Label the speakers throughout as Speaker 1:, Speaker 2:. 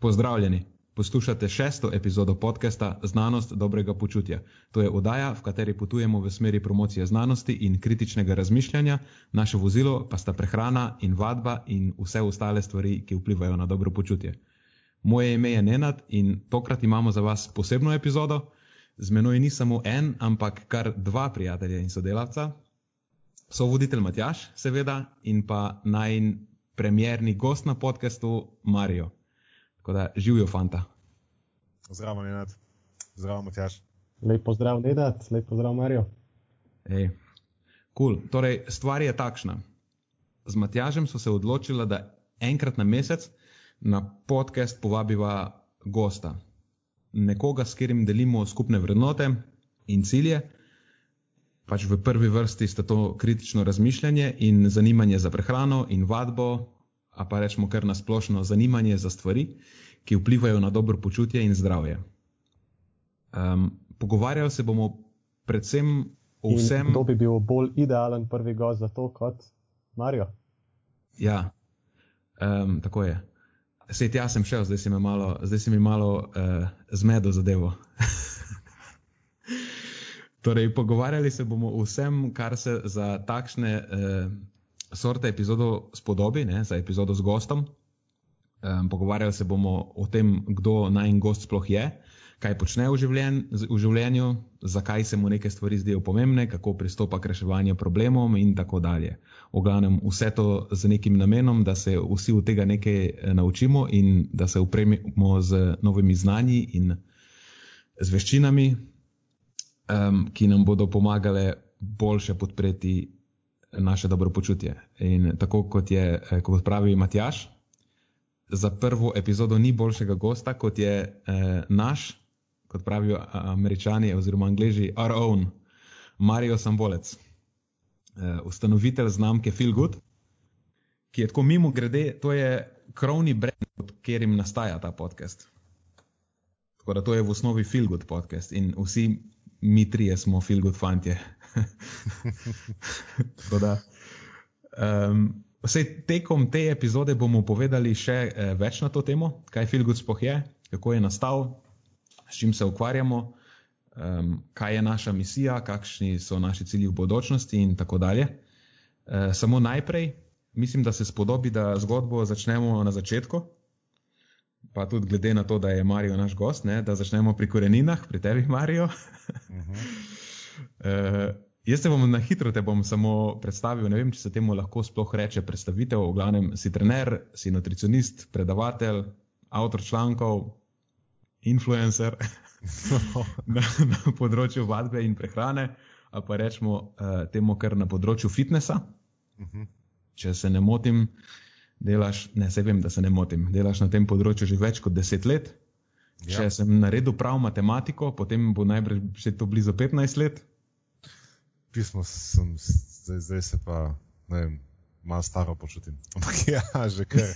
Speaker 1: Pozdravljeni, poslušate šesto epizodo podcasta Znanost dobrega počutja. To je oddaja, v kateri potujemo v smeri promocije znanosti in kritičnega razmišljanja, naše vozilo pa sta prehrana in vadba in vse ostale stvari, ki vplivajo na dobro počutje. Moje ime je Nenad in tokrat imamo za vas posebno epizodo. Z menoj ni samo en, ampak kar dva prijatelja in sodelavca. So voditelj Matjaš, seveda, in pa naj premjerni gost na podkastu Marijo. Tako da živijo fanta.
Speaker 2: Zdravo, Nenad. Zdravo, Matjaš.
Speaker 3: Lep pozdrav, Nenad. Lep pozdrav, Marijo.
Speaker 1: Ej, cool. Torej, stvar je takšna. Z Matjažem so se odločili, da enkrat na mesec na podcast povabiva gosta. Nekoga, s katerim delimo skupne vrednote in cilje. Pač v prvi vrsti sta to kritično razmišljanje in zanimanje za prehrano in vadbo, a pa rečemo kar nasplošno zanimanje za stvari, ki vplivajo na dobro počutje in zdravje. Um, pogovarjali se bomo predvsem o vsem.
Speaker 3: In kdo bi bil bolj idealen prvi gost za to kot Marijo?
Speaker 1: Ja, um, tako je. Sej tja sem šel, zdaj si mi malo, si mi malo uh, zmedo zadevo. torej, pogovarjali se bomo o vsem, kar se za takšne uh, sorte epizodo spodobi, ne, za epizodo z gostom. Um, pogovarjali se bomo o tem, kdo naj en gost sploh je, kaj počne v, življen, v življenju, zakaj se mu neke stvari zdijo pomembne, kako pristopa k reševanju problemov in tako dalje. V glavnem vse to z nekim namenom, da se vsi od tega nekaj eh, naučimo in da se upremimo z novimi znanji in z veščinami, um, ki nam bodo pomagale boljše podpreti naše dobro počutje. In tako kot je, eh, kot pravi Matjaš, za prvo epizodo ni boljšega gosta, kot je eh, naš, kot pravijo američani oziroma angliži, our own, Mario Sambolec, eh, ustanovitelj znamke Feel Good, ki je tako mimo grede, to je krovni brand, pod katerim nastaja ta podcast. Tako da to je v osnovi Feel Good podcast in vsi mi trije smo Feel Good fantje. tako da. Um, Vsej tekom te epizode bomo povedali še eh, več na to temo, kaj Filgut spoh je, kako je nastal, s čim se ukvarjamo, um, kaj je naša misija, kakšni so naši cilji v bodočnosti in tako dalje. E, samo najprej, mislim, da se spodobi, da zgodbo začnemo na začetku, pa tudi glede na to, da je Marijo naš gost, ne, da začnemo pri koreninah, pri tebi, Marijo. Uh -huh. e, Jaz te bom na hitro te bom samo predstavil. Ne vem, če se temu lahko sploh reče predstavitev. V glavnem si trener, si nutricionist, predavatelj, avtor člankov, influencer na, na področju vadbe in prehrane, ali pa rečemo uh, temu kar na področju fitnesa. Uh mhm. -huh. Če se ne motim, delaš, ne se vem, da se ne motim, delaš na tem področju že več kot deset let. Ja. Če sem naredil prav matematiko, potem bo najbrž že to blizu 15 let
Speaker 2: pismo sem, zdaj, zdaj se pa, ne vem, malo staro počutim. Ampak ja, že kar,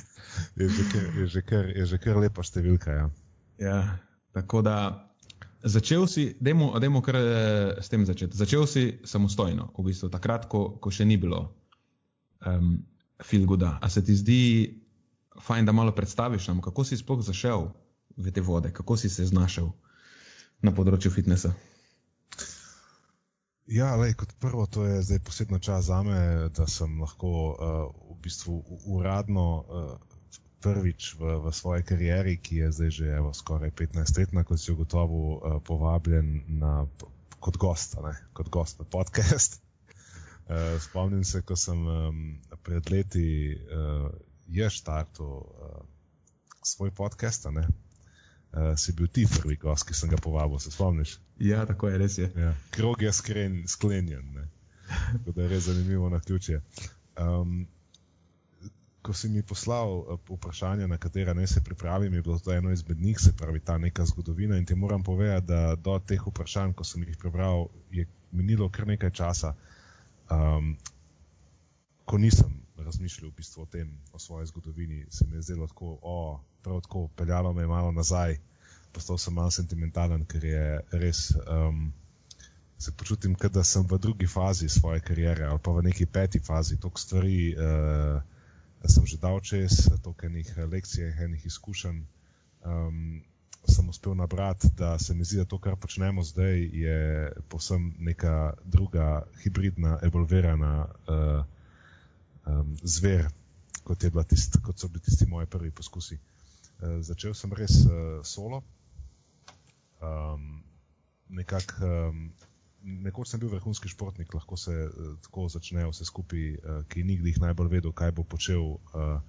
Speaker 2: je, že kar, je, že kar, je že kar lepa številka. Ja.
Speaker 1: ja, tako da začel si, dajmo, dajmo kar s tem začeti. Začel si samostojno, v bistvu takrat, ko, ko še ni bilo um, filguda. A se ti zdi fajn, da malo predstaviš nam, kako si sploh zašel v te vode, kako si se znašel na področju fitnesa?
Speaker 2: Ja, lej, kot prvo, to je zdaj posebno čas za me, da sem lahko uh, v bistvu uradno uh, prvič v, v svoji karieri, ki je zdaj že evo, skoraj 15 let, kot si ugotovil, uh, povabljen na, kot gost, ne, kot gost na podcast. Uh, spomnim se, ko sem um, pred leti uh, je štartil uh, svoj podcast, ne, uh, si bil ti prvi gost, ki sem ga povabil, se spomniš?
Speaker 1: Ja, tako je, res je.
Speaker 2: Ja. Krog je skren, sklenjen, tako da je res zanimivo na ključe. Um, ko si mi poslal uh, vprašanje, na katera naj se pripravim, je bilo to eno izmed njih, se pravi ta neka zgodovina. In ti moram povedati, da do teh vprašanj, ko sem jih prebral, je minilo kar nekaj časa, um, ko nisem razmišljal v bistvu o tem, o svoji zgodovini, se mi je zdelo tako, o, prav tako, peljalo me je malo nazaj, postal sem malo sentimentalen, ker je res, um, se počutim, da sem v drugi fazi svoje kariere ali pa v neki peti fazi, toliko stvari uh, sem že dal čez, toliko enih lekcij, enih izkušenj, um, sem uspel nabrati, da se mi zdi, da to, kar počnemo zdaj, je povsem neka druga, hibridna, evolverana uh, um, zver, kot, tist, kot so bili tisti moji prvi poskusi. Uh, začel sem res uh, solo. Um, nekak, um, nekoč sem bil vrhunski športnik, lahko se uh, tako začne vse skupaj, uh, ki nikdy jih najbolj vedel, kaj bo počel uh,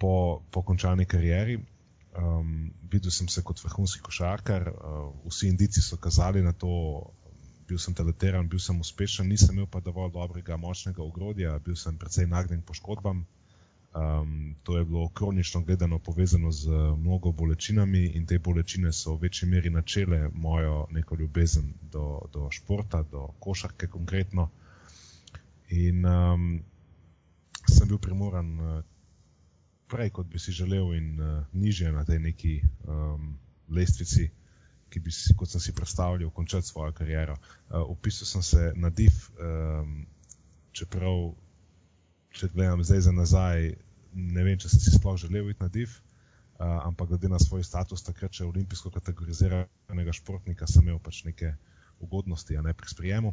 Speaker 2: po, po končani karieri. Um, videl sem se kot vrhunski košarkar, uh, vsi indici so kazali na to, bil sem talentiran, bil sem uspešen, nisem imel pa dovolj dobrega, močnega ogrodja, bil sem precej nagnjen poškodbam. Um, to je bilo kronično gledano povezano z mnogo bolečinami in te bolečine so v večji meri načele mojo neko ljubezen do, do športa, do košarke konkretno. In um, sem bil primoran uh, prej, kot bi si želel, in uh, nižje na tej neki um, lestvici, ki bi si, kot sem si predstavljal, končati svojo kariero. Uh, upisal sem se na DIF, um, čeprav, če gledam zdaj za nazaj, ne vem, če sem si sploh želel iti na DIF. Uh, ampak glede na svoj status, takrat, če olimpijsko kategoriziranega športnika, sem imel pač neke ugodnosti, a ne pri sprijemu.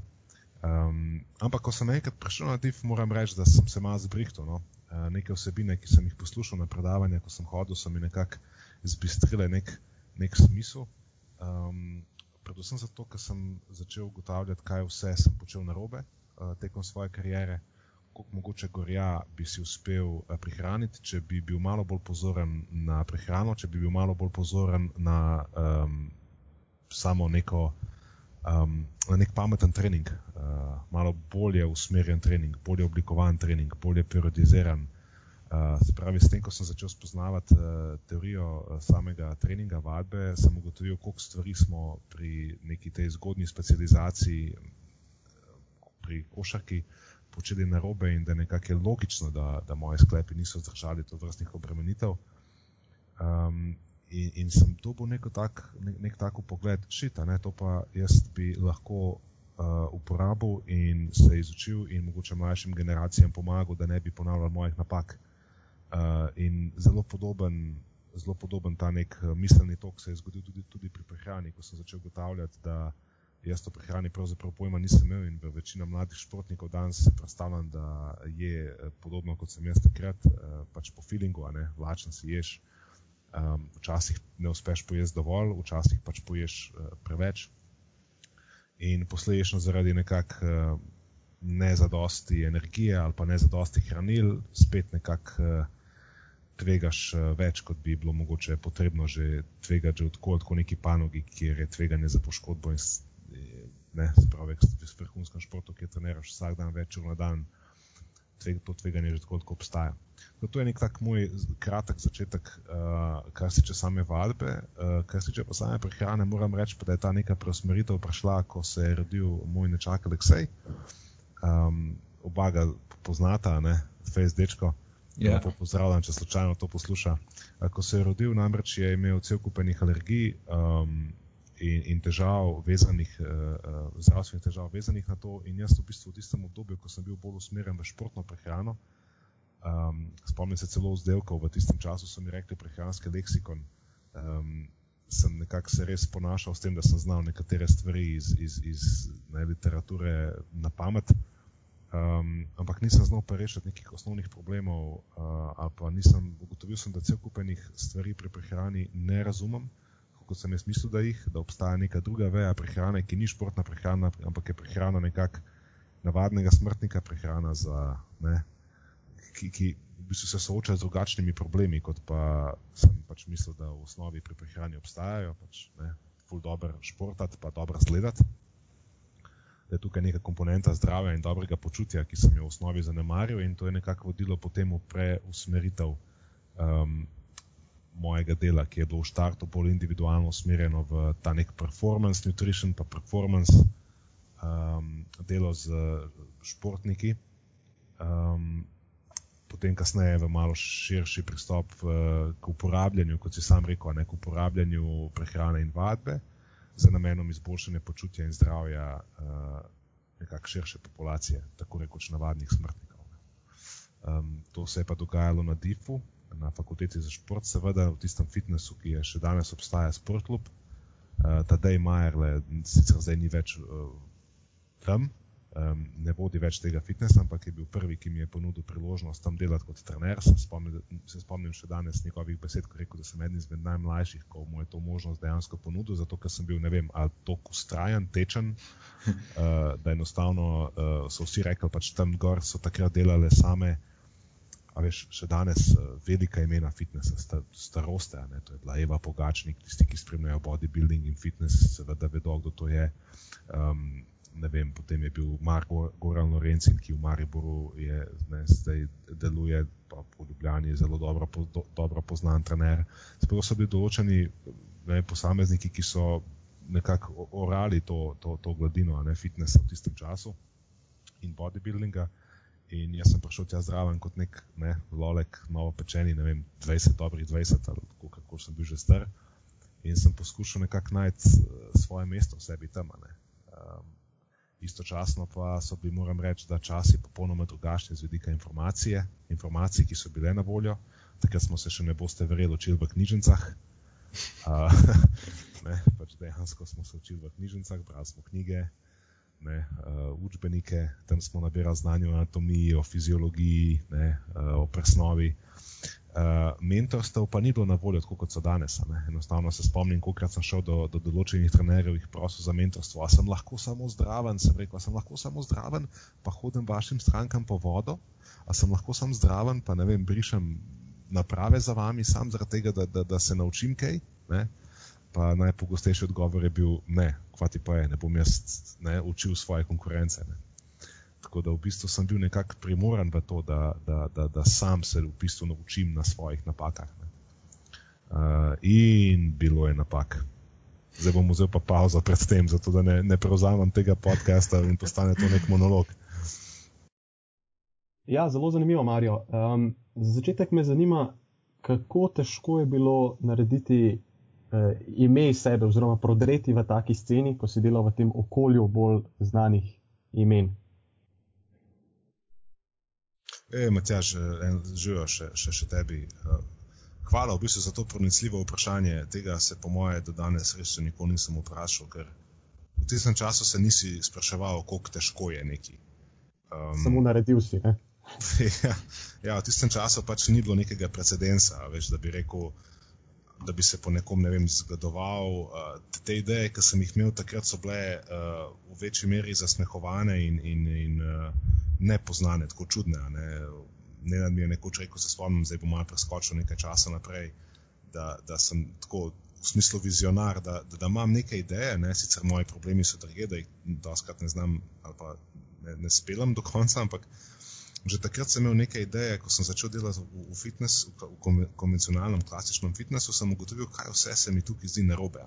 Speaker 2: Um, ampak, ko sem enkrat prišel na DIF, moram reči, da sem se malo zbrihtel. No? Eh, neke vsebine, ki sem jih poslušal na predavanja, ko sem hodil, so mi nekako izbistrile nek, nek smisel. Um, predvsem zato, ker sem začel ugotavljati, kaj vse sem počel na robe uh, tekom svoje kariere, koliko mogoče gorja bi si uspel uh, prihraniti, če bi bil malo bolj pozoren na prehrano, če bi bil malo bolj pozoren na um, samo neko um, na nek pameten trening, uh, malo bolje usmerjen trening, bolje oblikovan trening, bolje periodiziran. Uh, se pravi, s tem, ko sem začel spoznavati uh, teorijo uh, samega treninga, vadbe, sem ugotovil, koliko stvari smo pri neki tej zgodnji specializaciji, uh, pri košarki, počeli na robe in da je nekako logično, da, da moje sklepi niso zdržali to vrstnih obremenitev. Um, in, in sem dobil nek tak, ne, nek tak pogled, šita, ne, to pa jaz bi lahko uh, uporabil in se izučil in mogoče mlajšim generacijam pomagal, da ne bi ponavljal mojih napak. Uh, in zelo podoben, zelo podoben ta nek uh, miselni tok se je zgodil tudi, tudi pri prehrani, ko sem začel ugotavljati, da jaz to prehrani pravzaprav pojma nisem imel in v večina mladih športnikov danes se predstavljam, da je uh, podobno kot sem jaz takrat, uh, pač po feelingu, a ne, lačen si ješ. Um, včasih ne uspeš pojesti dovolj, včasih pač poješ uh, preveč. In posledično zaradi nekakšne uh, nezadosti energije ali pa nezadosti hranil, spet nekako uh, tvegaš uh, več, kot bi bilo mogoče potrebno že tvegati že odkud, kot neki panogi, kjer je tveganje za poškodbo in ne, se pravi, v vrhunskem športu, kjer treniraš vsak dan več ur na dan to tveganje že tako obstaja. No, to je nek tak moj kratek začetek, uh, kar se tiče same vadbe. Uh, kar se tiče pa same prehrane, moram reči, da je ta neka preusmeritev prišla, ko se je rodil moj nečak Aleksej. Um, oba ga poznata, ne, Face Dečko. Yeah. Ja. Pozdravljam, če slučajno to posluša. Uh, ko se je rodil, namreč je imel cel kupenih alergij. Um, in, in težav, vezanih, uh, zdravstvenih težav, vezanih na to. In jaz v bistvu v tistem obdobju, ko sem bil bolj usmerjen v športno prehrano, um, spomnim se celo vzdelkov, v tistem času so mi rekli prehranski leksikon. Um, sem nekako se res ponašal s tem, da sem znal nekatere stvari iz, iz, iz ne, literature na pamet. Um, ampak nisem znal pa rešiti nekih osnovnih problemov, uh, ali pa nisem ugotovil, sem, da cel kupenih stvari pri prehrani ne razumem kot sem jaz mislil, da jih, da obstaja neka druga veja prehrane, ki ni športna prehrana, ampak je prehrana nekak navadnega smrtnika, prehrana za, ne, ki, ki v bistvu se sooča z drugačnimi problemi, kot pa sem pač mislil, da v osnovi pri prehrani obstajajo, pač ne, ful dobro športati, pa dobro zgledati. Da je tukaj neka komponenta zdravja in dobrega počutja, ki sem jo v osnovi zanemaril, in to je nekako vodilo potem v preusmeritev um, mojega dela, ki je bilo v startu bolj individualno usmerjeno v ta nek performance nutrition, pa performance um, delo z športniki. Um, potem, kasneje, v malo širši pristop v, k uporabljanju, kot si sam rekel, ne, k uporabljanju prehrane in vadbe za namenom izboljšanja počutja in zdravja uh, nekakšne širše populacije, tako rekoč navadnih smrtnikov. Um, to se je pa dogajalo na DIF-u, na fakulteti za šport, seveda v tistem fitnessu, ki je še danes obstaja Sportklub. Uh, Tadej Majerle, sicer zdaj ni več uh, tam, um, ne vodi več tega fitnesa, ampak je bil prvi, ki mi je ponudil priložnost tam delati kot trener. Se spomnim, se spomnim še danes njegovih besed, ko rekel, da sem eden izmed najmlajših, ko mu je to možnost dejansko ponudil, zato ker sem bil, ne vem, ali tako ustrajen, tečen, uh, da enostavno uh, so vsi rekli, pač tam gor so takrat delale same. A veš, še danes uh, velika imena fitnesa, sta, staroste, ne, to je bila Eva Pogačnik, tisti, ki spremljajo bodybuilding in fitness, seveda vedo, kdo to je. Um, ne vem, potem je bil Marko Goran Lorencin, ki v Mariboru je, ne, zdaj deluje, pa po Ljubljani je zelo dobro, po, do, dobro poznan trener. Sploh so bili določeni ne, posamezniki, ki so nekako orali to, to, to gladino, ne fitnesa v tistem času in bodybuildinga. In jaz sem prišel tja zraven kot nek ne, lolek, novo pečeni, ne vem, 20, dobrih 20 ali kako sem bil že star. In sem poskušal nekako najti eh, svoje mesto v sebi tam. Um, istočasno pa so bili, moram reči, da časi popolnoma drugačni z vidika informacije, informacij, ki so bile na voljo. Takrat smo se še ne boste verjeli učili v knjižnicah. Uh, ne, pač dejansko smo se učili v knjižnicah, brali smo knjige, ne, uh, učbenike, tam smo nabirali znanje o anatomiji, o fiziologiji, ne, uh, o presnovi. Uh, mentorstev pa ni bilo na voljo, tako kot so danes. Enostavno se spomnim, koliko sem šel do, do določenih trenerjev in prosil za mentorstvo. A sem lahko samo zdraven, sem rekel, sem lahko samo zdraven, pa hodim vašim strankam po vodo, a sem lahko samo zdraven, pa ne vem, brišem naprave za vami, sam zaradi tega, da, da, da se naučim kaj. Ne? Pa najpogostejši odgovor je bil: ne, kvati pa je, ne bom jaz ne, učil svoje konkurence. Ne? Tako da v bistvu sem bil nekako primoran v to, da, da, da, da sam se v bistvu naučim na svojih napakah. Uh, in bilo je napak. Zdaj bom vzel pa pauzo pred tem, zato da ne, ne prevzamem tega podcasta in postane to nek monolog.
Speaker 3: Ja, zelo zanimivo, Marijo. Um, za začetek me zanima, kako težko je bilo narediti uh, ime sebe, oziroma prodreti v taki sceni, ko si delal v tem okolju bolj znanih imen.
Speaker 2: E, Matjaž, živijo še, še, še tebi. Eh, hvala v bistvu za to pronicljivo vprašanje. Tega se po moje do danes res še nikoli nisem vprašal, ker v tistem času se nisi spraševal, koliko težko je neki.
Speaker 3: Um, Samo naredil si.
Speaker 2: ja, ja, v tistem času pač ni bilo nekega precedensa, veš, da bi rekel, da bi se po nekom ne vem, zgledoval. Uh, te ideje, ki sem jih imel takrat, so bile uh, v večji meri zasmehovane in, in, in uh, nepoznane, tako čudne. Ne, ne da mi je nekoč rekel, se spomnim, zdaj bom malo preskočil nekaj časa naprej, da, da sem tako v smislu vizionar, da, da, da imam neke ideje, ne, sicer moji problemi so druge, da jih doskrat ne znam ali pa ne, ne spelam do konca, ampak Že takrat sem imel neke ideje, ko sem začel delati v, v fitnessu, v konvencionalnem, klasičnem fitnessu, sem ugotovil, kaj vse se mi tukaj zdi narobe.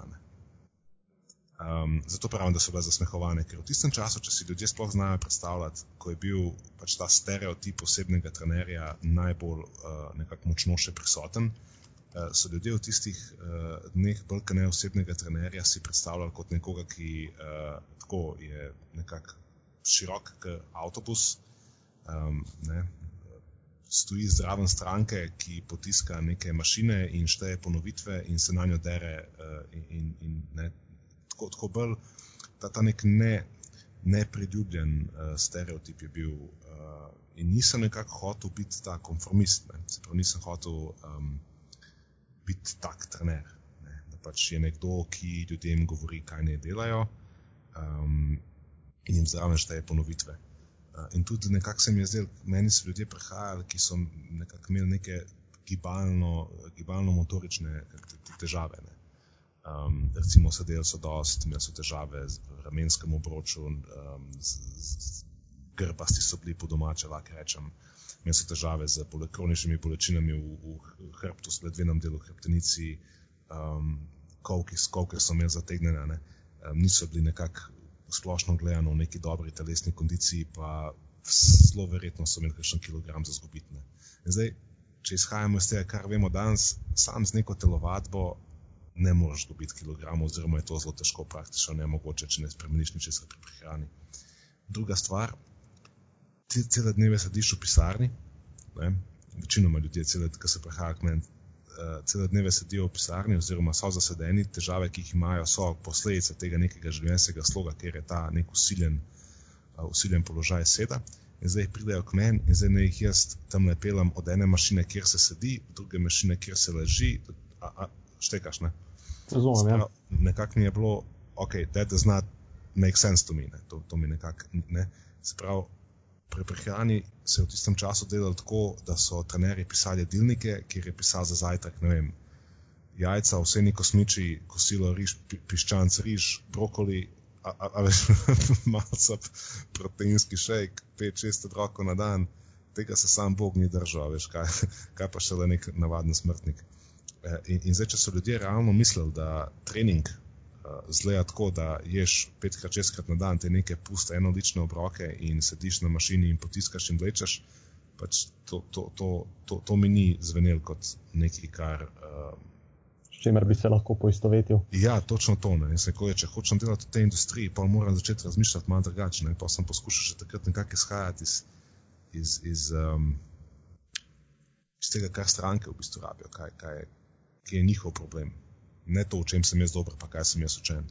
Speaker 2: Um, zato pravim, da so bile zasmehovane, ker v tistem času, če si ljudje sploh znajo predstavljati, ko je bil pač ta stereotip osebnega trenerja najbolj uh, močno še prisoten, uh, so ljudje v tistih uh, dneh bolj kot ne osebnega trenerja si predstavljali kot nekoga, ki uh, tako je nekako širok kot avtobus, um, ne, stoji zraven stranke, ki potiska neke mašine in šteje ponovitve in se na njo dere. Uh, in, in, in, ne, tako, tako bolj ta, ta nek ne, nepriljubljen uh, stereotip je bil. Uh, in nisem nekako hotel biti ta konformist, ne, se pravi, nisem hotel um, biti tak trener. Ne, da pač je nekdo, ki ljudem govori, kaj ne delajo. Um, In jim zraven šteje ponovitve. In tudi nekako se mi je zdelo, meni so ljudje prihajali, ki so nekako imeli neke gibalno-motorične gibalno težave. Ne. Um, recimo, sedeli so dost, imeli so težave z ramenskim obročem, um, grbasti so bili po domače, lahko rečem. Imeli so težave z kroničnimi bolečinami v, v hrbtu, sledvenem delu hrbtenici, um, kolke so imeli zategnjene, um, niso bili nekako splošno gledano v neki dobri telesni kondiciji, pa zelo verjetno so imeli kakšen kilogram za zgubiti. Zdaj, če izhajamo iz tega, kar vemo danes, sam z neko telovadbo ne moreš dobiti kilogramov, oziroma je to zelo težko, praktično ne mogoče, če ne spremeniš ničesar pri prehrani. Druga stvar, ti cele dneve sediš v pisarni, ne? večinoma ljudje, ki se prehajajo k meni, cele dneve sedijo v pisarni, oziroma so zasedeni, težave, ki jih imajo, so posledica tega nekega življenjskega sloga, ker je ta nek usiljen, uh, usiljen položaj seda. In zdaj pridejo k meni in zdaj ne jih jaz tam ne pelem od ene mašine, kjer se sedi, do druge mašine, kjer se leži. A, a, štekaš, ne?
Speaker 3: Razumem. Ja.
Speaker 2: Nekako mi je bilo, ok, that does not make sense to me. Ne? To, to mi nekako ne. Se pravi, pri prehrani se je v tistem času delalo tako, da so trenerji pisali delnike, kjer je pisal za zajtrk, ne vem, jajca, vseni kosmiči, kosilo, riž, piščanc, riž, brokoli, a, a, a veš, malce proteinski šejk, 5-6 otrokov na dan, tega se sam Bog ni držal, veš, kaj, kaj pa še le nek navaden smrtnik. E, in, in zdaj, če so ljudje realno mislili, da trening zgleda tako, da ješ petkrat, šestkrat na dan te neke puste, enolične obroke in sediš na mašini in potiskaš in vlečeš, pač to, to, to, to, to mi ni zvenelo kot nekaj, kar. Uh,
Speaker 3: S čimer bi se lahko poistovetil.
Speaker 2: Ja, točno to. Koje, če hočem delati v tej industriji, pa moram začeti razmišljati malo drugače. Pa sem poskušal še takrat nekako izhajati iz, iz, iz, um, iz tega, kar stranke v bistvu rabijo, kaj, kaj, kaj je njihov problem ne to, v čem sem jaz dober, pa kaj sem jaz učen.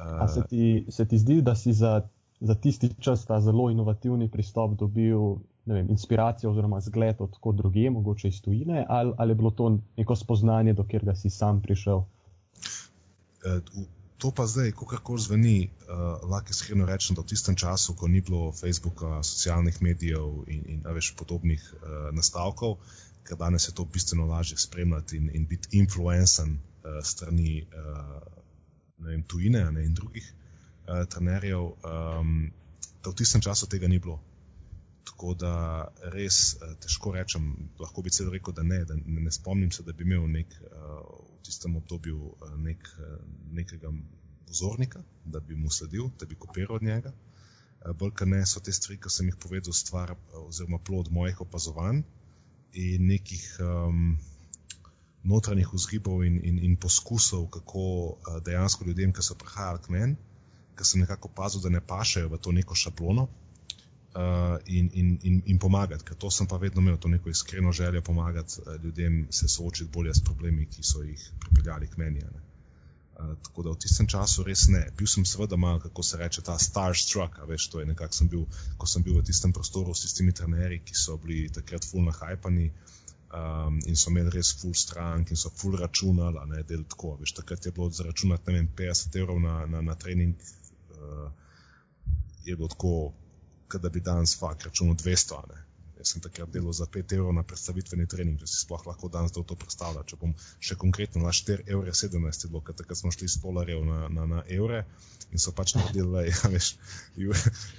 Speaker 3: Uh, se, ti, se ti zdi, da si za, za tisti čas ta zelo inovativni pristop dobil vem, inspiracijo oziroma zgled od kod druge, mogoče iz tujine, ali, ali je bilo to neko spoznanje, do katerega si sam prišel?
Speaker 2: Uh, to pa zdaj, kako zveni, uh, lahko iskreno rečem, da v tistem času, ko ni bilo Facebooka, socialnih medijev in, in več podobnih uh, nastavkov, ker danes je to bistveno lažje spremljati in, in biti influencer uh, strani uh, vem, tujine ne, in drugih uh, trenerjev, um, da v tistem času tega ni bilo. Tako da res uh, težko rečem, lahko bi celo rekel, da ne, da ne, ne spomnim se, da bi imel nek, uh, v tistem obdobju uh, nek, uh, nekega vzornika, da bi mu sledil, da bi kopiral od njega. Uh, bolj kot ne so te stvari, ki sem jih povedal, stvar oziroma plod mojih opazovanj in nekih um, notranjih vzgibov in, in, in poskusov, kako uh, dejansko ljudem, ki so prihajali k meni, ki sem nekako opazil, da ne pašejo v to neko šablono uh, in, in, in, in pomagati, ker to sem pa vedno imel, to neko iskreno željo pomagati uh, ljudem se soočiti bolje s problemi, ki so jih pripeljali k meni. Uh, tako da v tistem času res ne. Bil sem seveda malo, kako se reče, ta starstruck, veš, to je nekako sem bil, ko sem bil v tistem prostoru s tistimi trenerji, ki so bili takrat fulno hajpani. Um, in so imeli res full strank in so full računali, ne del tako. Veš, takrat je bilo zaračunati vem, 50 evrov na, na, na trening, uh, je bilo tako, da bi danes fakt računal 200. Ne. Jaz sem takrat delal za 5 evrov na predstavitveni trening, da si sploh lahko danes to predstavljal. Če bom še konkretno na 4 evre 17, bilo, ker takrat smo šli s tolarjev na, na, na evre in so pač naredili, ja, veš,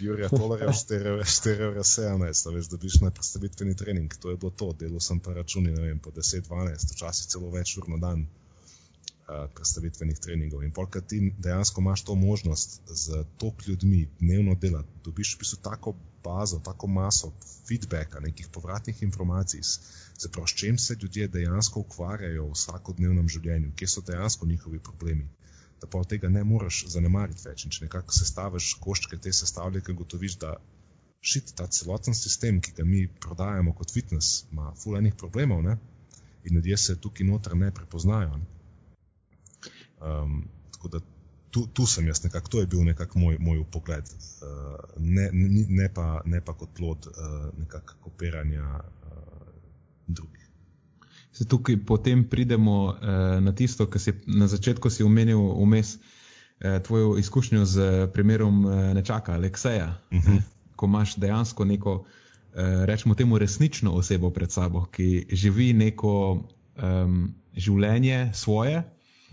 Speaker 2: Jurija tolarjev 4 evre, 4 evre 17, veš, da biš na predstavitveni trening. To je bilo to, delal sem pa računi, ne vem, po 10, 12, včasih celo več ur na dan predstavitvenih treningov. In polk ti dejansko imaš to možnost z tok ljudmi dnevno delati, dobiš v bistvu tako bazo, tako maso feedbacka, nekih povratnih informacij, s čim se ljudje dejansko ukvarjajo v vsakodnevnem življenju, kje so dejansko njihovi problemi. Da pa od tega ne moreš zanemariti več. In če nekako sestaviš koščke te sestavljake, gotoviš, da šit ta celoten sistem, ki ga mi prodajamo kot fitness, ima fulajnih problemov ne? in ljudje se tukaj noter ne prepoznajo. Ne? Um, tako da tu, tu sem jaz nekako, to je bil nekako moj, moj pogled, uh, ne, ne, ne, pa, ne pa kot plod uh, nekakšnega kopiranja uh, drugih.
Speaker 1: Se tukaj potem pridemo uh, na tisto, kar si na začetku si omenil, vmes uh, tvojo izkušnjo z primerom uh, nečaka, Alekseja. Uh mhm. -huh. Ko imaš dejansko neko, uh, rečemo temu, resnično osebo pred sabo, ki živi neko um, življenje svoje,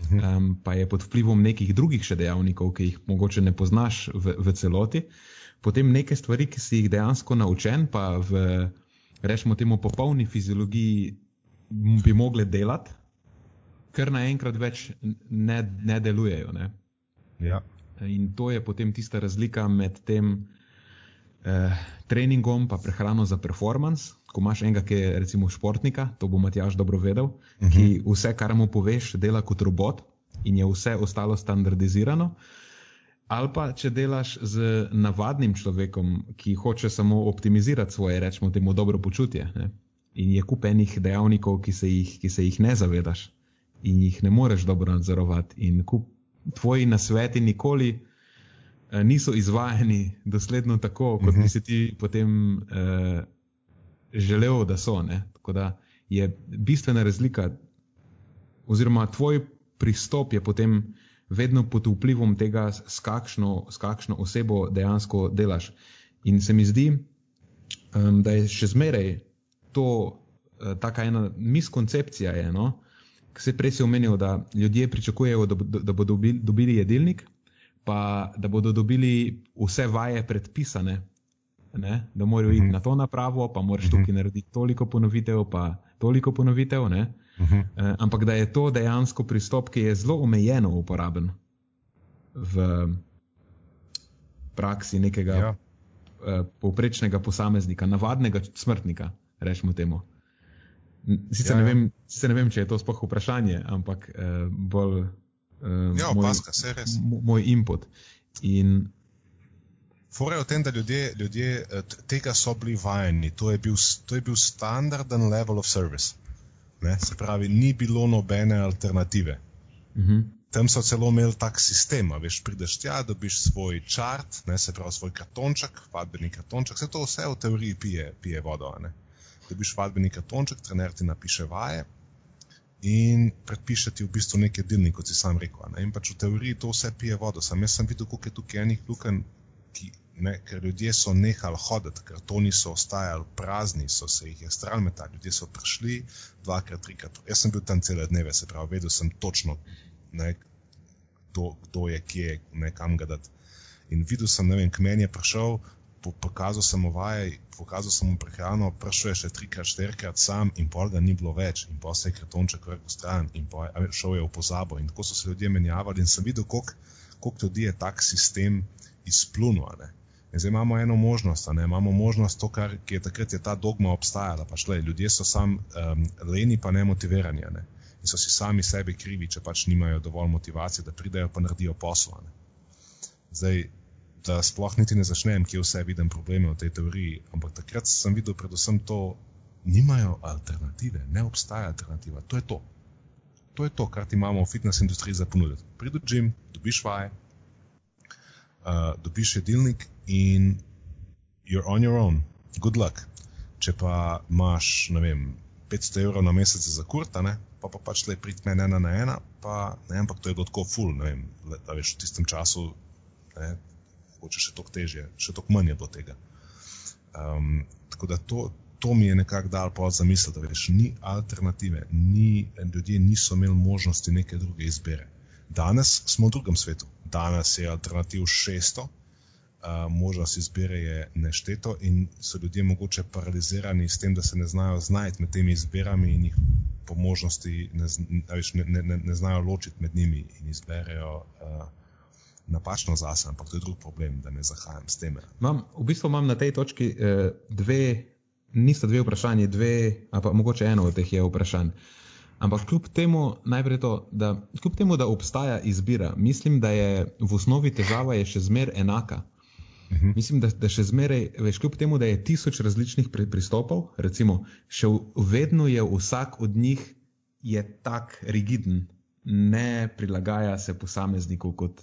Speaker 1: um, pa je pod vplivom nekih drugih še dejavnikov, ki jih mogoče ne poznaš v, v celoti, potem neke stvari, ki si jih dejansko naučen, pa v, rečemo temu, popolni fiziologiji bi mogle delati, ker naenkrat več ne, ne delujejo. Ne?
Speaker 2: Ja.
Speaker 1: In to je potem tista razlika med tem eh, treningom in prehrano za performance, ko imaš enega, ki je recimo športnika, to bo Matjaš dobro vedel, uh -huh. ki mhm. vse, kar mu poveš, dela kot robot in je vse ostalo standardizirano. Ali pa če delaš z navadnim človekom, ki hoče samo optimizirati svoje, rečemo temu, dobro počutje. Ne? In je kup enih dejavnikov, ki se jih, ki se jih ne zavedaš in jih ne moreš dobro nadzorovati. In kup tvoji nasveti nikoli uh, niso izvajani dosledno tako, kot uh -huh. bi mhm. si ti potem uh, želel, da so. Ne? Tako da je bistvena razlika, oziroma tvoj pristop je potem vedno pod vplivom tega, s kakšno, s kakšno osebo dejansko delaš. In se mi zdi, um, da je še zmeraj to uh, taka ena miskoncepcija, je, no? ki se prej si omenil, da ljudje pričakujejo, da, da bodo dobili, dobili jedilnik, pa da bodo dobili vse vaje predpisane, ne? da morajo iti uh mhm. -huh. na to napravo, pa moraš uh mhm. -huh. tukaj narediti toliko ponovitev, pa toliko ponovitev. Uh -huh. uh, ampak da je to dejansko pristop, ki je zelo omejeno uporaben v praksi nekega ja. uh, povprečnega posameznika, navadnega smrtnika, rečemo temu. Sicer, ja, ne ja. vem, sicer ne vem, če je to sploh vprašanje, ampak uh, bolj
Speaker 2: uh, ja,
Speaker 1: moj,
Speaker 2: opaska,
Speaker 1: moj input. In
Speaker 2: Fore je v tem, da ljudje, ljudje eh, tega so bili vajeni, to je bil, to je bil standarden level of service. Ne? Se pravi, ni bilo nobene alternative. Uh mhm. -huh. Tam so celo imeli tak sistem, veš, prideš tja, dobiš svoj čart, ne, se pravi svoj kartonček, vadbeni kartonček, vse to vse v teoriji pije, pije vodo. Ne? Dobiš vadbeni kartonček, trener ti napiše vaje in predpiše ti v bistvu nekaj delnik, kot si sam rekel. Ne? In pač v teoriji to vse pije vodo. Sam jaz sem videl, koliko je tukaj enih luken, ki, ne, ker ljudje so nehali hoditi, ker to niso ostajali prazni, so se jih je stral metati. Ljudje so prišli dvakrat, trikrat. Jaz sem bil tam cele dneve, se pravi, vedel sem točno, ne, kdo, kdo je kje, ne, kam ga dati. In videl sem, ne vem, k meni je prišel, po, pokazal sem mu vaj, pokazal sem mu prehrano, prišel je še trikrat, štirikrat sam in pol ga ni bilo več. In pa se je kartonček vrgel stran in je šel je v pozabo. In tako so se ljudje menjavali in sem videl, koliko ljudi je tak sistem izplunil. Zdaj imamo eno možnost, ne? imamo možnost to, kar je takrat je ta dogma obstajala. Pač, le, ljudje so sam um, leni, pa ne motivirani. Ne? In so si sami sebi krivi, če pač nimajo dovolj motivacije, da pridejo pa naredijo poslo. Zdaj, da sploh niti ne začnem, kje vse vidim probleme v tej teoriji, ampak takrat sem videl predvsem to, nimajo alternative, ne obstaja alternativa. To je to. To je to, kar ti imamo v fitness industriji za ponuditi. Prideš v gim, dobiš vaje, uh, dobiš jedilnik in you're on your own, good luck. Če pa imaš, ne vem, 500 evrov na mesec za kurta, ne, pa, pa pač le prid meni ena na ena, pa ne, ampak to je tako full, ne vem, da veš v tistem času, ne, hoče še toliko težje, še toliko manj je bilo tega. Um, tako da to, to mi je nekako dal pa za misel, da veš, ni alternative, ni, ljudje niso imeli možnosti neke druge izbire. Danes smo v drugem svetu, danes je alternativ 600, uh, možnost izbire je nešteto in so ljudje mogoče paralizirani s tem, da se ne znajo znajti med temi izbirami in jih po možnosti ne, ne, ne, ne znajo ločiti med njimi in izberejo uh, napačno zase, ampak to je drug problem, da ne zahajam s tem.
Speaker 1: Mam, v bistvu imam na tej točki uh, dve, nista dve vprašanje, dve, ali pa mogoče eno od teh je vprašanj. Ampak kljub temu, najprej to, da kljub temu, da obstaja izbira, mislim, da je v osnovi težava je še zmer enaka. -huh. Mislim, da, da še zmeraj, veš, kljub temu, da je tisoč različnih pri, pristopov, recimo, še vedno je vsak od njih tak rigiden, ne prilagaja se posamezniku kot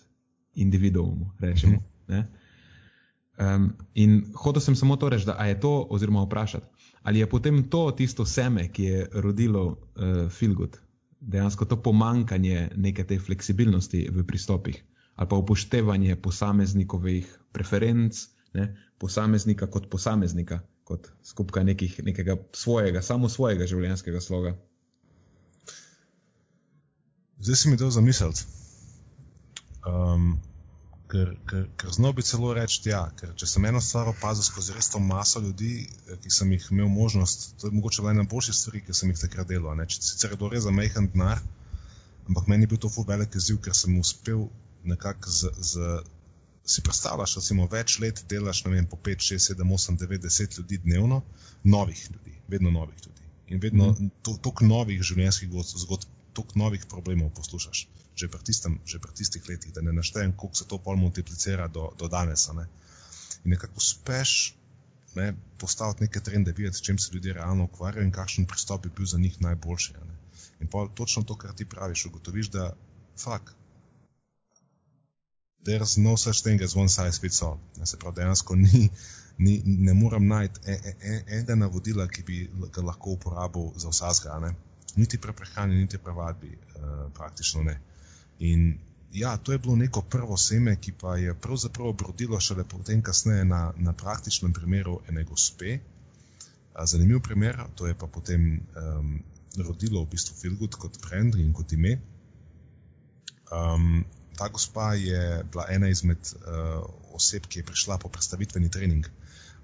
Speaker 1: individuumu. Rečemo, uh -huh. um, in hotel sem samo to reči, da je to, oziroma vprašati, ali je potem to tisto seme, ki je rodilo uh, Filgut, dejansko to pomankanje neke te fleksibilnosti v pristopih ali pa upoštevanje posameznikovih preferenc, ne, posameznika kot posameznika, kot skupka nekih, nekega svojega, samo svojega življenjskega sloga.
Speaker 2: Zdaj si mi dal zamisliti. Um, ker, ker, ker znov bi celo reči, ja, ker če sem eno stvar opazil skozi res to maso ljudi, ki sem jih imel možnost, to je mogoče bila ena boljših stvari, ki sem jih takrat delal. Sicer je to res za majhen denar, ampak meni je bil to ful velik izziv, ker sem uspel nekako z, z, si predstavljaš, da si več let delaš, ne vem, po 5, 6, 7, 8, 9, 10 ljudi dnevno, novih ljudi, vedno novih ljudi. In vedno mm. toliko novih življenjskih zgodb, toliko novih problemov poslušaš, že pri, tistem, že pri tistih letih, da ne naštejem, koliko se to pol multiplicira do, do danes. Ne? In nekako uspeš ne, postaviti neke trende, videti, s čim se ljudje realno ukvarjajo in kakšen pristop bi bil za njih najboljši. In pa točno to, kar ti praviš, ugotoviš, da fakt. There's no such thing as one size fits all. Se pravi, dejansko ni, ni, ne morem najti e, e, e, enega navodila, ki bi ga lahko uporabil za vsakega. Niti pri prehrani, niti pri vadbi, uh, praktično ne. In ja, to je bilo neko prvo seme, ki pa je pravzaprav obrodilo šele potem, kasneje na, na praktičnem primeru ene gospe. Zanimiv primer, to je pa potem um, rodilo v bistvu Filgut kot brand in kot ime. Um, ta gospa je bila ena izmed uh, oseb, ki je prišla po predstavitveni trening,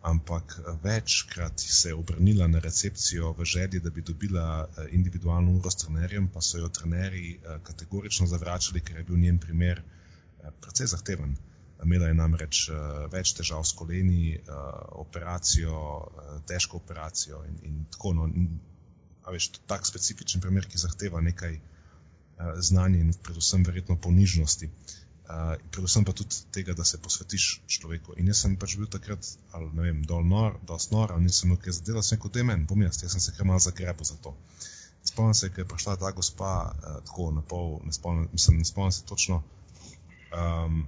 Speaker 2: ampak večkrat se je obrnila na recepcijo v želji, da bi dobila uh, individualno uro s trenerjem, pa so jo trenerji uh, kategorično zavračali, ker je bil njen primer uh, precej zahteven. Imela je namreč uh, več težav s koleni, uh, operacijo, uh, težko operacijo in, in tako. No, a veš, tak specifičen primer, ki zahteva nekaj uh, znanja in predvsem verjetno ponižnosti. Uh, predvsem pa tudi tega, da se posvetiš človeku. In jaz sem pač bil takrat, ali ne vem, dol nor, dol snor, ali nisem imel kaj zadela, sem kot demen, bom jaz, jaz sem se kar malo zagrebil za to. Spomnim se, ker je prišla ta gospa uh, tako na pol, ne spomnim, mislim, ne spomnim se točno um,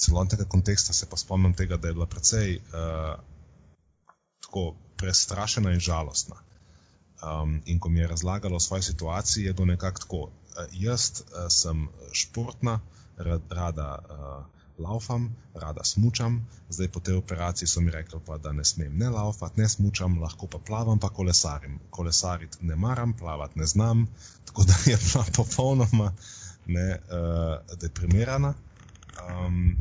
Speaker 2: celotnega konteksta, se pa spomnim tega, da je bila precej uh, tako prestrašena in žalostna. Um, in ko mi je razlagala o svoji situaciji, je bilo nekako tako. Uh, jaz uh, sem športna, rad, rada uh, laufam, rada smučam, zdaj po tej operaciji so mi rekli, pa, da ne smem ne laufati, ne smučam, lahko pa plavam, pa kolesarim. Kolesariti ne maram, plavati ne znam, tako da je bila popolnoma ne, uh, deprimirana. Um,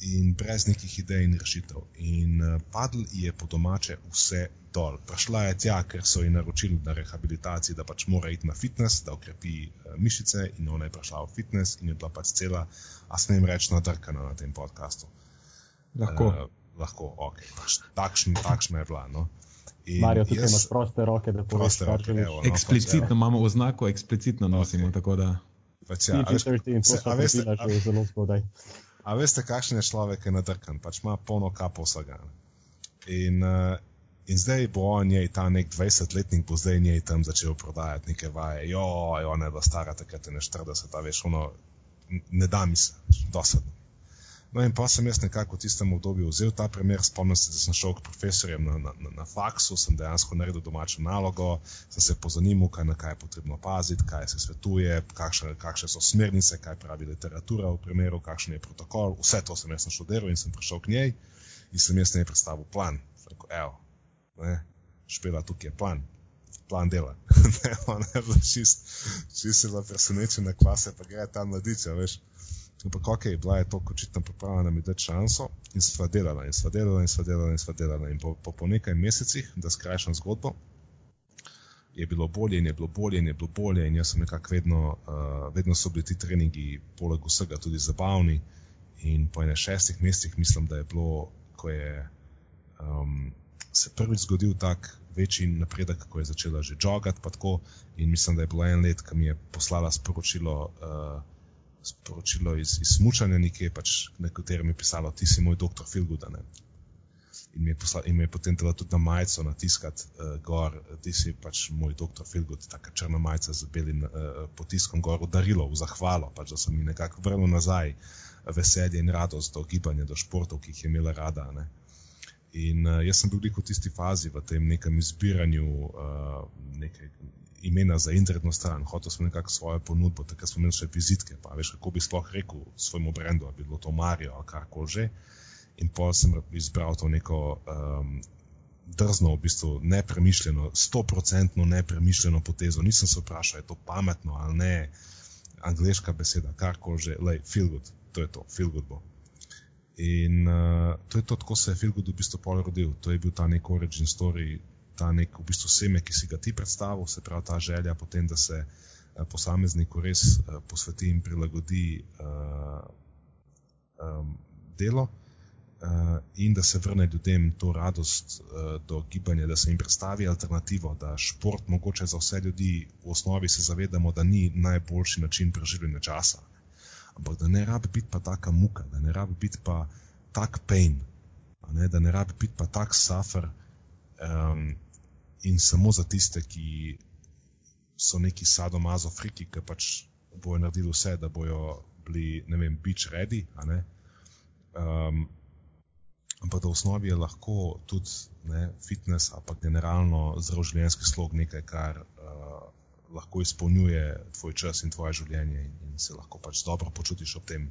Speaker 2: in brez nekih idej in rešitev. In uh, padl je po domače vse dol. Prišla je tja, ker so ji naročili na rehabilitaciji, da pač mora iti na fitness, da okrepi uh, mišice, in ona je prišla v fitness in je bila pač cela, a smem reči, nadrkana na tem podkastu.
Speaker 1: Lahko. Uh,
Speaker 2: lahko, ok, pač takšna, takšna je bila. No.
Speaker 3: Marijo, tukaj jaz, imaš proste roke, da
Speaker 2: proste roke. Evo,
Speaker 1: no, eksplicitno pač, imamo oznako, eksplicitno nosimo. Okay.
Speaker 2: Pač ja, veš,
Speaker 3: se, a veste, a, spodaj.
Speaker 2: A veste, kakšen je človek, ki je nadrkan, pač ima polno kapo vsega. In, uh, in zdaj bo on njej, ta nek 20-letnik, bo zdaj njej tam začel prodajati neke vaje. Jo, jo, ne, da stara takrat je ne 40, a veš, ono, ne da mi se, dosadno. No, in pa sem jaz nekako v tistem obdobju vzel ta primer, spomnim se, da sem šel k profesorjem na, na, na, na faksu, sem dejansko naredil domačo nalogo, sem se pozanimal, kaj kaj je potrebno paziti, kaj se svetuje, kakšne, kakšne so smernice, kaj pravi literatura v primeru, kakšen je protokol. Vse to sem jaz naštudiral in sem prišel k njej in sem jaz njej predstavil plan. Rekel, evo, ne, špela tukaj je plan. Plan dela. Ona je bila čist, čist bila presenečena, kva se pa gre tam mladiča, veš. Ampak, ok, bila je to očitno pripravljena mi dati šanso in sva delala in sva delala in sva delala in sva delala. In po, po, po nekaj mesecih, da skrajšam zgodbo, je bilo bolje in je bilo bolje in je bilo bolje in jaz sem nekako vedno, uh, vedno so bili ti treningi poleg vsega tudi zabavni in po ene šestih mesecih mislim, da je bilo, ko je um, se prvič zgodil tak večji napredek, ko je začela že jogati pa tako in mislim, da je bilo en let, ko mi je poslala sporočilo uh, sporočilo iz, iz Smučanja, nekje pač, na katerem je pisalo, ti si moj doktor Filguda. In mi, posla, in mi je potem treba tudi na majico natiskati uh, gor, ti si pač moj doktor Filgud, taka črna majica z belim uh, potiskom gor, darilo v zahvalo, pač, da sem mi nekako vrnil nazaj veselje in radost do gibanja, do športov, ki jih je imela rada. Ne. In uh, jaz sem bil v tisti fazi, v tem nekem izbiranju uh, neke, imena za internetno stran, hotel sem nekako svojo ponudbo, takrat smo imeli še vizitke, pa veš, kako bi sploh rekel svojemu brendu, ali bi bilo to Marijo ali karkoli že. In pa sem izbral to neko um, drzno, v bistvu nepremišljeno, stoprocentno nepremišljeno potezo. Nisem se vprašal, je to pametno ali ne, angliška beseda, karkoli že, lej, feel good, to je to, feel good bo. In uh, to je to, tako se je feel good v bistvu pol rodil, to je bil ta nek origin story ta nek v bistvu seme, ki si ga ti predstavil, se pravi ta želja potem, da se eh, posamezniku res eh, posveti in prilagodi uh, um, delo uh, in da se vrne ljudem to radost uh, do gibanja, da se jim predstavi alternativo, da šport mogoče za vse ljudi v osnovi se zavedamo, da ni najboljši način preživljanja časa, ampak da ne rabi biti pa taka muka, da ne rabi biti pa tak pain, ne, da ne rabi biti pa tak safer um, in samo za tiste, ki so neki sadomazo friki, ki pač bojo naredili vse, da bojo bili, ne vem, beach ready. Um, ampak da v osnovi je lahko tudi ne, fitness pa generalno zdrav življenjski slog nekaj, kar uh, lahko izpolnjuje tvoj čas in tvoje življenje in, in se lahko pač dobro počutiš ob tem.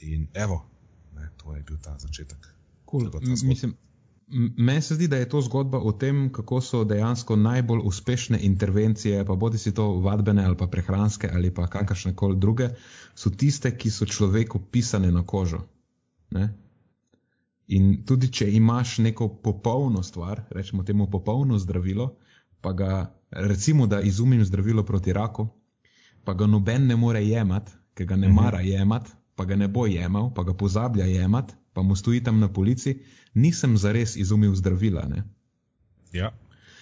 Speaker 2: In evo, ne, to je bil ta začetek.
Speaker 1: Cool. Mislim, Meni se zdi, da je to zgodba o tem, kako so dejansko najbolj uspešne intervencije, pa bodi si to vadbene ali pa prehranske ali pa kakršne koli druge, so tiste, ki so človeku pisane na kožo. Ne? In tudi, če imaš neko popolno stvar, rečemo temu popolno zdravilo, pa ga recimo, da izumim zdravilo proti raku, pa ga noben ne more jemati, ker ga ne mhm. mara jemati, pa ga ne bo jemal, pa ga pozablja jemati, pa mu stoji tam na polici, nisem zares izumil zdravila. Ne?
Speaker 2: Ja,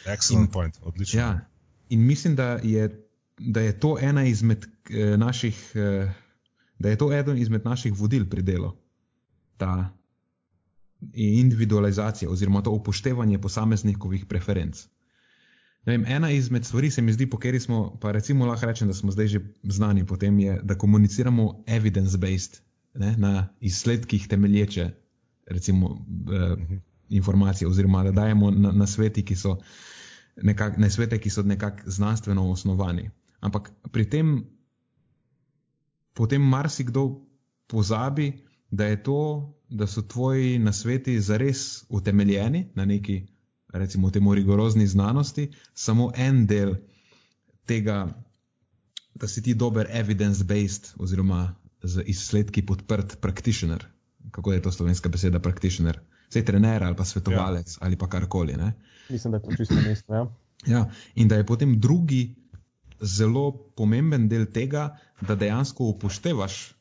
Speaker 2: excellent in, point, odlično.
Speaker 1: Ja, in mislim, da je, da je to ena izmed eh, naših, eh, da je to eden izmed naših vodil pri delu. Ta individualizacija oziroma to upoštevanje posameznikovih preferenc. Vem, ena izmed stvari se mi zdi, po kateri smo, pa recimo lahko rečem, da smo zdaj že znani po tem, je, da komuniciramo evidence-based, na izsledkih temelječe recimo, eh, informacije, oziroma da dajemo na, na, sveti, nekak, na svete, ki so nekako znanstveno osnovani. Ampak pri tem potem marsikdo pozabi, da, to, da so tvoji nasveti zares utemeljeni na neki, recimo, temu rigorozni znanosti, samo en del tega, da si ti dober evidence-based oziroma z izsledki podprt practitioner. Kako je to slovenska beseda practitioner? Sej trener ali pa svetovalec ja. ali pa karkoli. Ne?
Speaker 3: Mislim, da je to čisto mesto. Ja.
Speaker 1: Ja, in da je potem drugi zelo pomemben del tega, da dejansko upoštevaš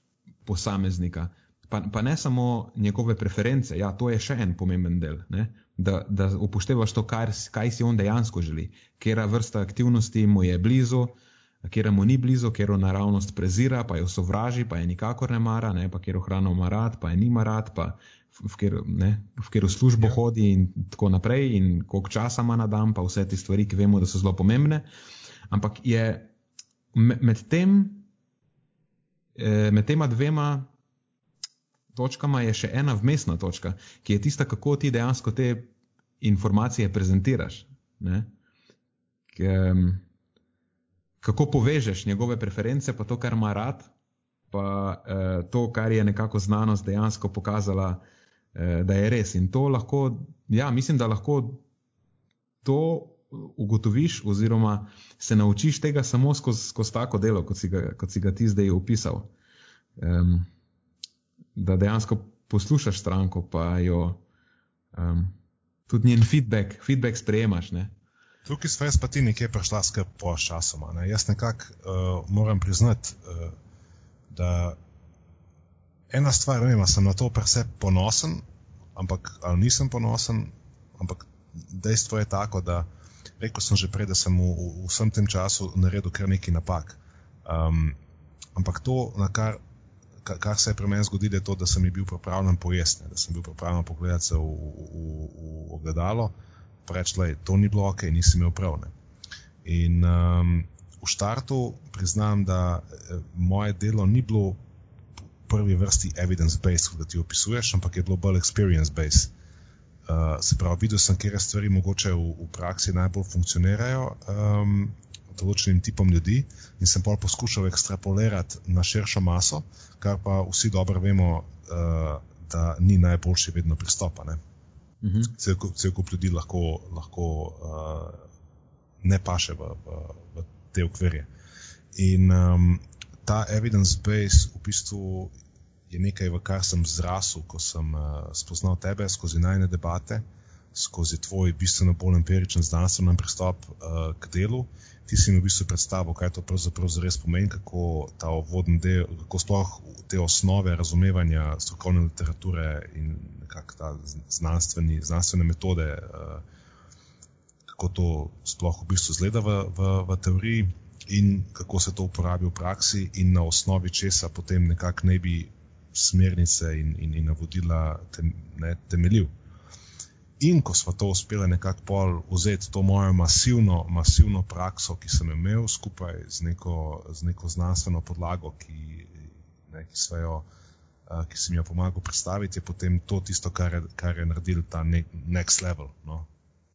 Speaker 1: posameznika. Pa, pa ne samo njegove preference, ja, to je še en pomemben del. Da, da upoštevaš to, kar, kaj si on dejansko želi, kera vrsta aktivnosti mu je blizu, kjer mu ni blizu, kjer jo naravnost prezira, pa jo sovraži, pa je nikakor ne mara, ne, pa kjer jo hrano ima rad, pa je nima rad, pa v katero službo ja. hodi in tako naprej, in koliko časa ima na dan, pa vse te stvari, ki vemo, da so zelo pomembne. Ampak je med, tem, eh, med tema dvema točkama je še ena vmesna točka, ki je tista, kako ti dejansko te informacije prezentiraš. Ne? Ker, kako povežeš njegove preference, pa to, kar ima rad, pa eh, to, kar je nekako znanost dejansko pokazala, eh, da je res. In to lahko, ja, mislim, da lahko to ugotoviš, oziroma se naučiš tega samo skozi skoz tako delo, kot si, ga, kot si ga ti zdaj opisal. Um, da dejansko poslušaš stranko, pa jo um, tudi njen feedback, feedback sprejemaš. Ne?
Speaker 2: Tukaj smo jaz pa ti nekje prišla skrb po časoma. Ne? Jaz nekako uh, moram priznati, uh, da ena stvar, ne vem, sem na to prese ponosen, ampak ali nisem ponosen, ampak dejstvo je tako, da rekel sem že prej, da sem v, v vsem tem času naredil kar neki napak. Um, ampak to, na kar, kar se je pri meni zgodilo, je to, da sem bil pripravljen pojesti, da sem bil pripravljen pogledati se v, v, v, ogledalo reči, da to ni bilo ok, nisem imel prav. Ne. In um, v štartu priznam, da eh, moje delo ni bilo v prvi vrsti evidence-based, kot ti opisuješ, ampak je bilo bolj experience-based. Uh, se pravi, videl sem, kje stvari mogoče v, v praksi najbolj funkcionirajo um, določenim tipom ljudi in sem pa poskušal ekstrapolirati na širšo maso, kar pa vsi dobro vemo, uh, da ni najboljši vedno pristopa. Ne? -hmm. cel, cel kup ljudi lahko, lahko uh, ne paše v, v, v te okvirje. In um, ta evidence base v bistvu je nekaj, v kar sem zrasel, ko sem uh, spoznal tebe skozi najne debate, skozi tvoj bistveno bolj empiričen znanstven pristop uh, k delu. Ti si mi v bistvu predstavil, kaj to pravzaprav res pomeni, kako ta vodni del, kako sploh te osnove razumevanja strokovne literature in nekako ta znanstveni, znanstvene metode, uh, kako to sploh v bistvu zgleda v, v, v teoriji in kako se to uporabi v praksi in na osnovi česa potem nekako ne bi smernice in, in, in navodila tem, ne, temeljil. In ko smo to uspeli nekako pol vzeti, to mojo masivno, masivno prakso, ki sem imel skupaj z neko, z neko znanstveno podlago, ki, ne, ki, jo, uh, ki sem jo pomagal predstaviti, je potem to tisto, kar je, kar je naredil ta ne, next level. No?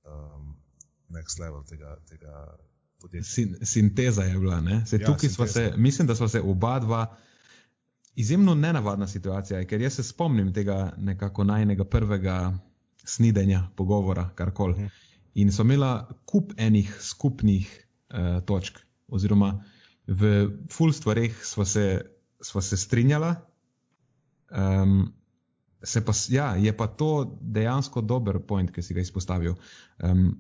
Speaker 2: Um, next level tega. tega
Speaker 1: Sin, sinteza je bila. Se, ja, tukaj smo se, mislim, da smo se oba dva. Izjemno nenavadna situacija, ker jaz se spomnim tega nekako najnega prvega snidenja, pogovora, karkoli. Mhm. In so imela kup enih skupnih uh, točk, oziroma v full stvareh sva se, sva se strinjala. Um, se pa, ja, je pa to dejansko dober point, ki si ga izpostavil. Um,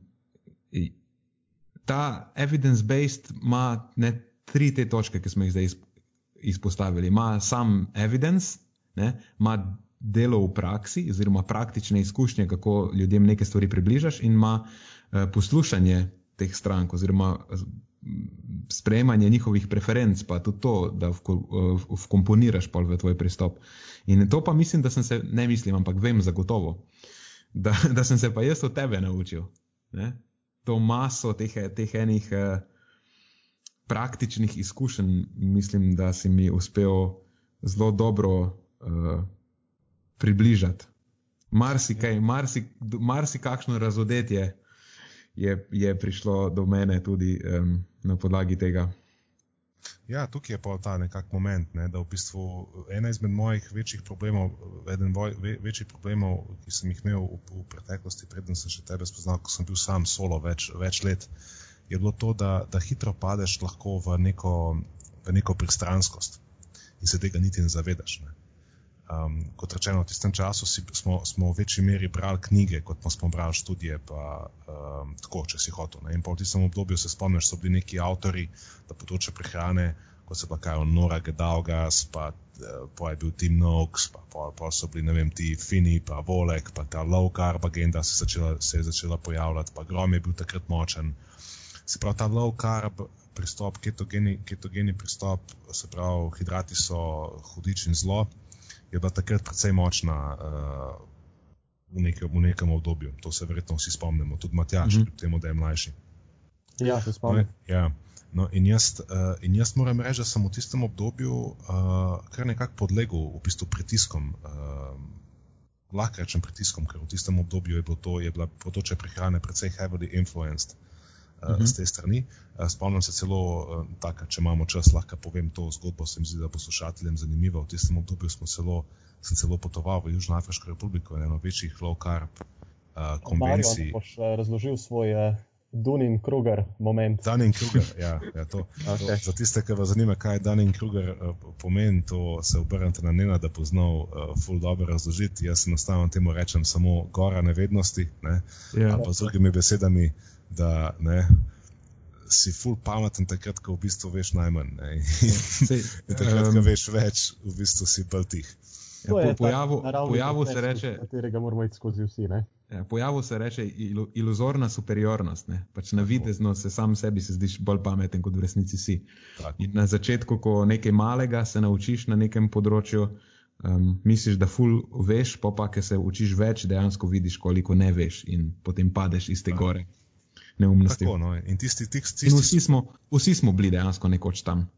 Speaker 1: ta evidence-based ima ne tri te točke, ki smo jih zdaj izpostavili. Ima sam evidence, ima delo v praksi, oziroma praktične izkušnje, kako ljudem neke stvari približaš, in ima uh, poslušanje teh strank, oziroma sprejemanje njihovih preferenc, pa tudi to, da vkomponiraš v tvoj pristop. In to pa mislim, da sem se, ne mislim, ampak vem zagotovo, da, da sem se pa jaz od tebe naučil. Ne? To maso teh, teh enih uh, praktičnih izkušenj, mislim, da si mi uspel zelo dobro. Uh, približati. Marsikaj, marsi, marsikakšno razodetje je, je prišlo do mene tudi um, na podlagi tega.
Speaker 2: Ja, tukaj je pa ta nekakšen moment, ne, da v bistvu ena izmed mojih večjih problemov, eden voj, ve, večjih problemov, ki sem jih imel v, v preteklosti, preden sem še tebe spoznal, ko sem bil sam solo več, več let, je bilo to, da, da hitro padeš lahko v neko, v neko pristranskost in se tega niti ne zavedaš. Ne. Um, kot rečeno, v tistem času si, smo, smo v večji meri brali knjige, kot smo brali študije, pa um, tako, če si hotel. Ne? In v tistem obdobju se spomniš, so bili neki avtori na področju prehrane, kot se pa kaj, Nora Gedalgas, pa, uh, pa je bil Tim Noakes, pa, pa, pa so bili, vem, ti Fini, pa Volek, pa ta low carb agenda se, začela, se je začela pojavljati, pa Grom je bil takrat močen. Se pravi, ta low carb pristop, ketogeni, ketogeni pristop, se pravi, hidrati so hudič in zlo je bila takrat precej močna uh, v, nekem, v nekem obdobju. To se verjetno vsi spomnimo, tudi Matjaš, mm -hmm. temu, da je mlajši.
Speaker 3: Ja, se spomnim.
Speaker 2: No, ja. No, in, jaz, uh, in jaz moram reči, da sem v tistem obdobju uh, kar nekako podlegel v bistvu pritiskom. Uh, Lahko rečem pritiskom, ker v tistem obdobju je, bilo to, je bila področje prehrane precej heavily influenced. Uh, uh -huh. z te strani. Uh, spomnim se celo, uh, taka, če imamo čas, lahko povem to zgodbo, se mi zdi, da bo slušateljem zanimivo. V tistem obdobju celo, sem celo potoval v Južno Afriško republiko, eno večjih low carb uh, konvencij.
Speaker 3: Mario, boš razložil svoj uh, Dunin Kruger moment.
Speaker 2: Dunin Kruger, ja, ja to, okay. to, za tiste, ki vas zanima, kaj Dunin Kruger uh, pomeni, to se obrnete na njega, da bo znal uh, full dobro razložiti. Jaz enostavno temu rečem samo gora nevednosti, ne? yeah. Ja. pa z drugimi besedami da ne, si full pameten, takrat, ko v bistvu veš najmanj. In takrat, ko veš več, v bistvu si bolj tih.
Speaker 1: Ja, po, pojavu, pojavu se reče,
Speaker 3: katerega moramo iti skozi vsi.
Speaker 1: Ja, pojavu se reče ilu, iluzorna superiornost. Pač na videzno se sam sebi se zdiš bolj pameten, kot v resnici si. Na začetku, ko nekaj malega se naučiš na nekem področju, um, misliš, da ful veš, pa pa, ker se učiš več, dejansko vidiš, koliko ne veš in potem padeš iz te gore neumnosti.
Speaker 2: Tako, no. In, tisti, tisti, tisti,
Speaker 1: in vsi, smo, vsi smo bili dejansko nekoč tam.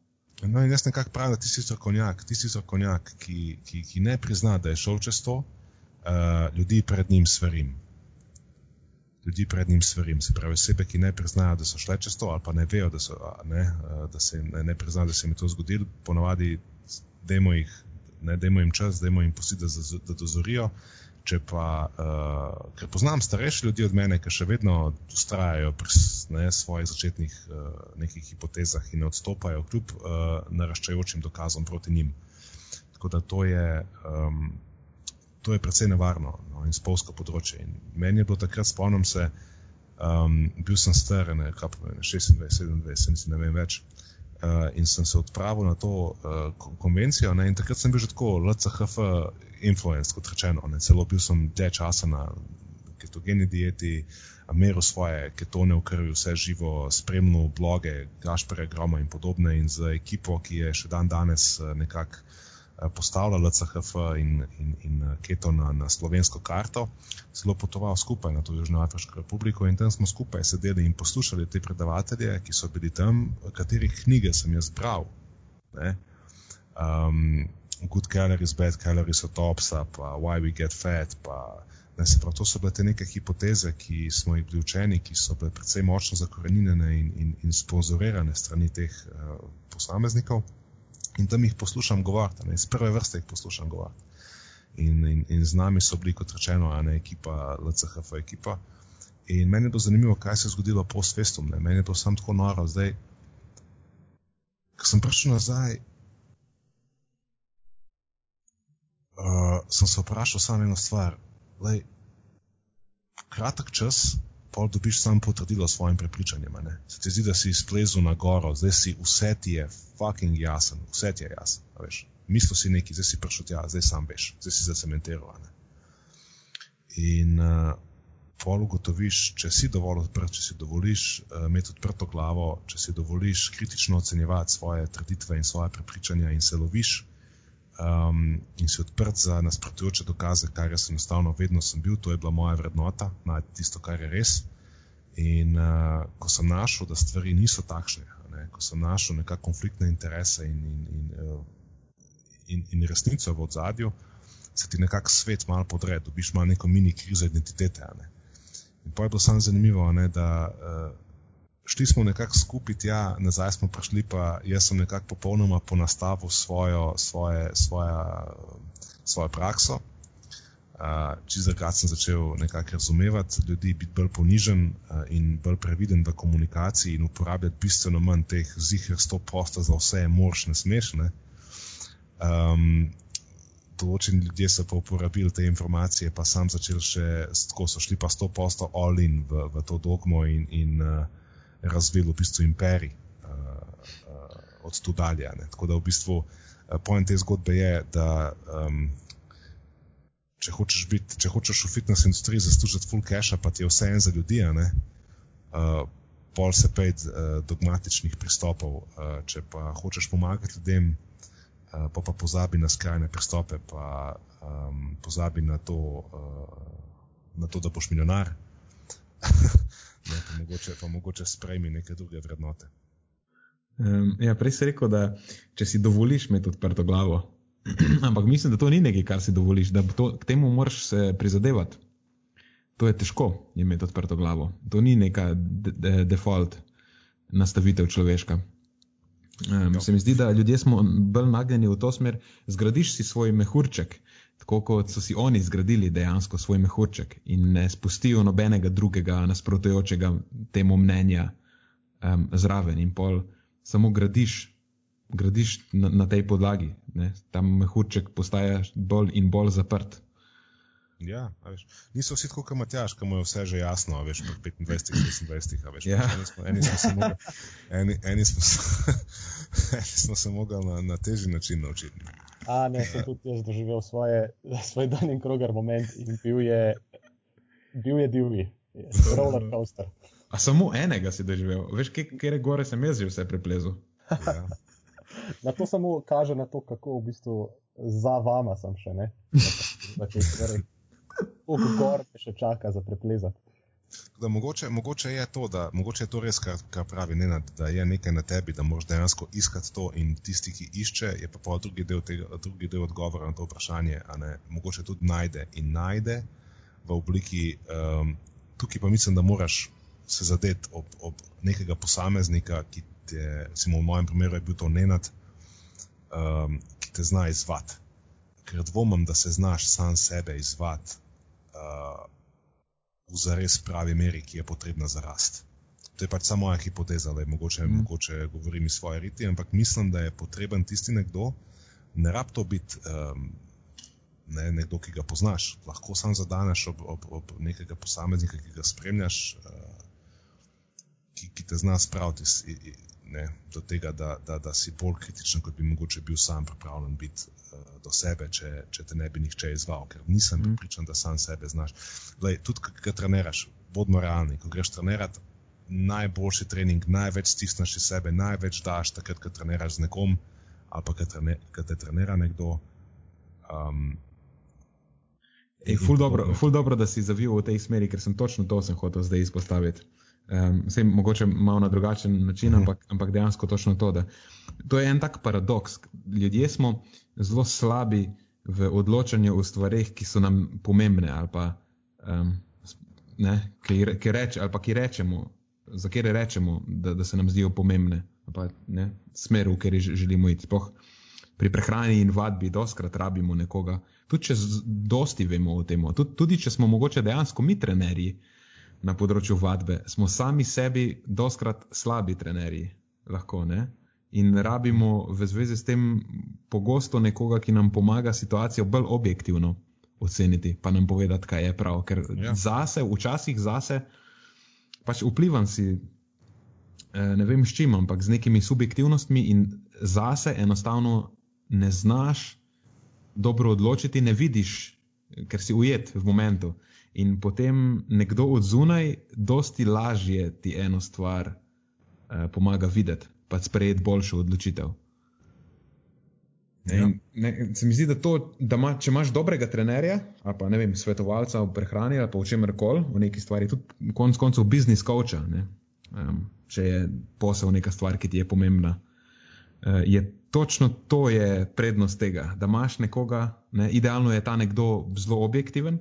Speaker 2: No, in jaz nekako pravim, da ti si strokovnjak, ti si strokovnjak, ki, ki, ki ne prizna, da je šel čez to, uh, ljudi pred njim svarim. Ljudi pred njim svarim, se pravi, osebe, ki ne priznajo, da so šle čez to, ali pa ne vejo, da, so, ne, da se ne, ne priznajo, da se jim je to zgodilo, ponovadi dajmo jim čas, dajmo jim pustiti, da, da dozorijo. Če pa, uh, ker poznam starejše ljudi od mene, ki še vedno ustrajajo pri ne, svojih začetnih uh, nekih hipotezah in ne odstopajo, kljub uh, naraščajočim dokazom proti njim. Tako da to je, um, to je precej nevarno no, in spolsko področje. In meni je bilo takrat, spomnim se, um, bil sem star, ne, kaj pa 26, 27, ne vem več. In sem se odpravil na to uh, konvencijo. Ne, in takrat sem bil že tako, LCHF, influenced, kot rečeno. Ne, celo bil sem dlje časa na ketogeni dieti, meril svoje ketone v krvi, vse živo, spremljal bloge, Gašpere, Groma in podobne. In z ekipo, ki je še dan danes uh, nekako postavila LCHF in, in, in Keto na, na slovensko karto, zelo potoval skupaj na to Južnoafriško republiko in tam smo skupaj sedeli in poslušali te predavatelje, ki so bili tam, katerih knjige sem jaz bral. Um, good calories, bad calories, otopsa, pa why we get fat, pa ne se prav, to so bile te neke hipoteze, ki smo jih bili učeni, ki so bile predvsem močno zakorenjene in, in, in sponzorirane strani teh uh, posameznikov in tam jih poslušam govoriti, iz prve vrste jih poslušam govoriti. In, in, in z nami so bili, kot rečeno, ena ekipa, LCHF ekipa. In meni je bilo zanimivo, kaj se je zgodilo post-festum. Meni je bilo samo tako noro. Zdaj, ko sem prišel nazaj, uh, sem se vprašal samo eno stvar. Lej, kratek čas, pol dobiš samo potrdilo s svojim prepričanjem. Se ti zdi, da si izplezel na goro, zdaj si vse ti je fucking jasen, vse ti je jasen. Mislil si neki, zdaj si prišel tja, zdaj sam veš, zdaj si zacementiral. In uh, pol ugotoviš, če si dovolj odprt, če si dovoliš uh, imeti odprto glavo, če si dovoliš kritično ocenjevati svoje trditve in svoje prepričanja in se loviš um, in si odprt za nasprotujoče dokaze, kar jaz enostavno vedno sem bil, to je bila moja vrednota, najti tisto, kar je res. In uh, ko sem našel, da stvari niso takšne, ne, ko sem našel nekakšne konfliktne interese in, in, in, uh, in, in resnico v ozadju, se ti nekako svet malo podre, dobiš malo neko mini krizo identitete. Ne. In pa je bilo samo zanimivo, ne, da uh, šli smo nekako skupaj tja, nazaj smo prišli, pa jaz sem nekako popolnoma ponastavil svojo, svoje, svoja, svojo prakso. Uh, Čez zaradi sem začel nekako razumevati ljudi, biti bolj ponižen uh, in bolj previden v komunikaciji in uporabljati bistveno manj teh zihar 100% za vse, mož ne smeš. Ne? Um, določeni ljudje so pa uporabili te informacije, pa sam začel še, tako so šli pa 100% all in v, v to dogmo in, in uh, razvil v bistvu imperij uh, uh, od tu dalje. Ne. Tako da v bistvu uh, pojem te zgodbe je, da um, če, hočeš biti, če hočeš v fitness industriji zaslužiti full cache, pa ti je vse en za ljudi, uh, pol se pet uh, dogmatičnih pristopov. Uh, če pa hočeš pomagati ljudem, uh, pa pa pozabi na skrajne pristope, pa um, pozabi na to, uh, na to, da boš milijonar. Ne, pa, mogoče, pa mogoče sprejmi neke druge vrednote.
Speaker 1: Um, ja, prej si rekel, da če si dovoliš imeti odprto glavo, ampak mislim, da to ni nekaj, kar si dovoliš, da to, k temu moraš se prizadevati. To je težko imeti odprto glavo. To ni neka de de default nastavitev človeška. Um, se mi zdi, da ljudje smo bolj nagnjeni v to smer, zgradiš si svoj mehurček, tako kot so si oni zgradili dejansko svoj mehurček in ne spustijo nobenega drugega nasprotujočega temu mnenja um, zraven in pol samo gradiš, gradiš na, na tej podlagi. Ne? Ta mehurček postaja bolj in bolj zaprt.
Speaker 2: Ja, veš, niso vsi tako, kot Matjaš, ki mu je vse že jasno, veš, pri 25, 26, veš,
Speaker 1: ja.
Speaker 2: eni, smo, eni, smo se mogli, eni, eni, smo eni smo se mogli na, na težji način naučiti.
Speaker 3: A ne, sem tudi jaz doživel svoje, svoj dan in krogar moment in bil je, bil je divji, roller coaster.
Speaker 1: A samo enega si doživel, veš, kje gore sem jaz že vse preplezel.
Speaker 2: Ja.
Speaker 3: Na to samo kaže na to, kako v bistvu za vama sem še, ne? Koliko gor te še čaka za preplezati?
Speaker 2: Da, mogoče, mogoče je to, da mogoče je to res, kar, kar pravi Nenad, da je nekaj na tebi, da moraš dejansko iskati to in tisti, ki išče, je pa pa drugi del, tega, drugi del odgovora na to vprašanje, ne, mogoče tudi najde in najde v obliki, um, tukaj pa mislim, da moraš se zadeti ob, ob nekega posameznika, ki te, recimo v mojem primeru je bil to Nenad, um, ki te zna izvati. Ker dvomim, da se znaš sam sebe izvati uh, v zares pravi meri, ki je potrebna za rast. To je pač samo moja hipoteza, da mogoče, mm. mogoče govorim iz svoje riti, ampak mislim, da je potreben tisti nekdo, ne rab to biti um, ne, nekdo, ki ga poznaš. Lahko sam zadaneš ob, ob, ob nekega posameznika, ki ga spremljaš, uh, ki, ki te zna spraviti ne, do tega, da, da, da si bolj kritičen, kot bi mogoče bil sam pripravljen biti do sebe, če, če te ne bi nihče izval, ker nisem mm. pripričan, da sam sebe znaš. Lej, tudi, ko treniraš, bodimo realni, ko greš trenirati, najboljši trening, največ stisneš iz sebe, največ daš takrat, ko treniraš z nekom ali pa ko te trenira nekdo, Um,
Speaker 1: Ej, ful, dobro, ful dobro, da si zavil v tej smeri, ker sem točno to sem hotel zdaj izpostaviti. Um, Vse mogoče malo na drugačen način, ampak, ampak dejansko točno to. Da, to je en tak paradoks. Ljudje smo zelo slabi v odločanju o stvarih, ki so nam pomembne, ali pa, um, ne, ki, ki, reč, ali pa ki rečemo, za kere rečemo, da, da se nam zdijo pomembne, pa ne, smer, v kateri želimo iti. Spoh, pri prehrani in vadbi doskrat rabimo nekoga, tudi če dosti vemo o tem, tudi, tudi če smo mogoče dejansko mi trenerji na področju vadbe, smo sami sebi doskrat slabi trenerji, lahko ne. In rabimo v zvezi s tem pogosto nekoga, ki nam pomaga situacijo bolj objektivno oceniti, pa nam povedati, kaj je prav. Ker ja. zase, včasih zase, pač vplivam si, eh, ne vem s čim, ampak z nekimi subjektivnostmi in zase enostavno ne znaš dobro odločiti, ne vidiš, ker si ujet v momentu. In potem nekdo od zunaj, dosti lažje ti eno stvar eh, pomaga videti, pa sprejeti boljšo odločitev. Ja. Ne, se mi zdi, da, to, da ma, če imaš dobrega trenerja, ali pa ne vem, svetovalca v prehrani ali pa v čemer koli, v neki stvari, tudi konec koncev biznis coacha, um, če je posel neka stvar, ki ti je pomembna, uh, je točno to je prednost tega, da imaš nekoga, ne, idealno je ta nekdo zelo objektiven,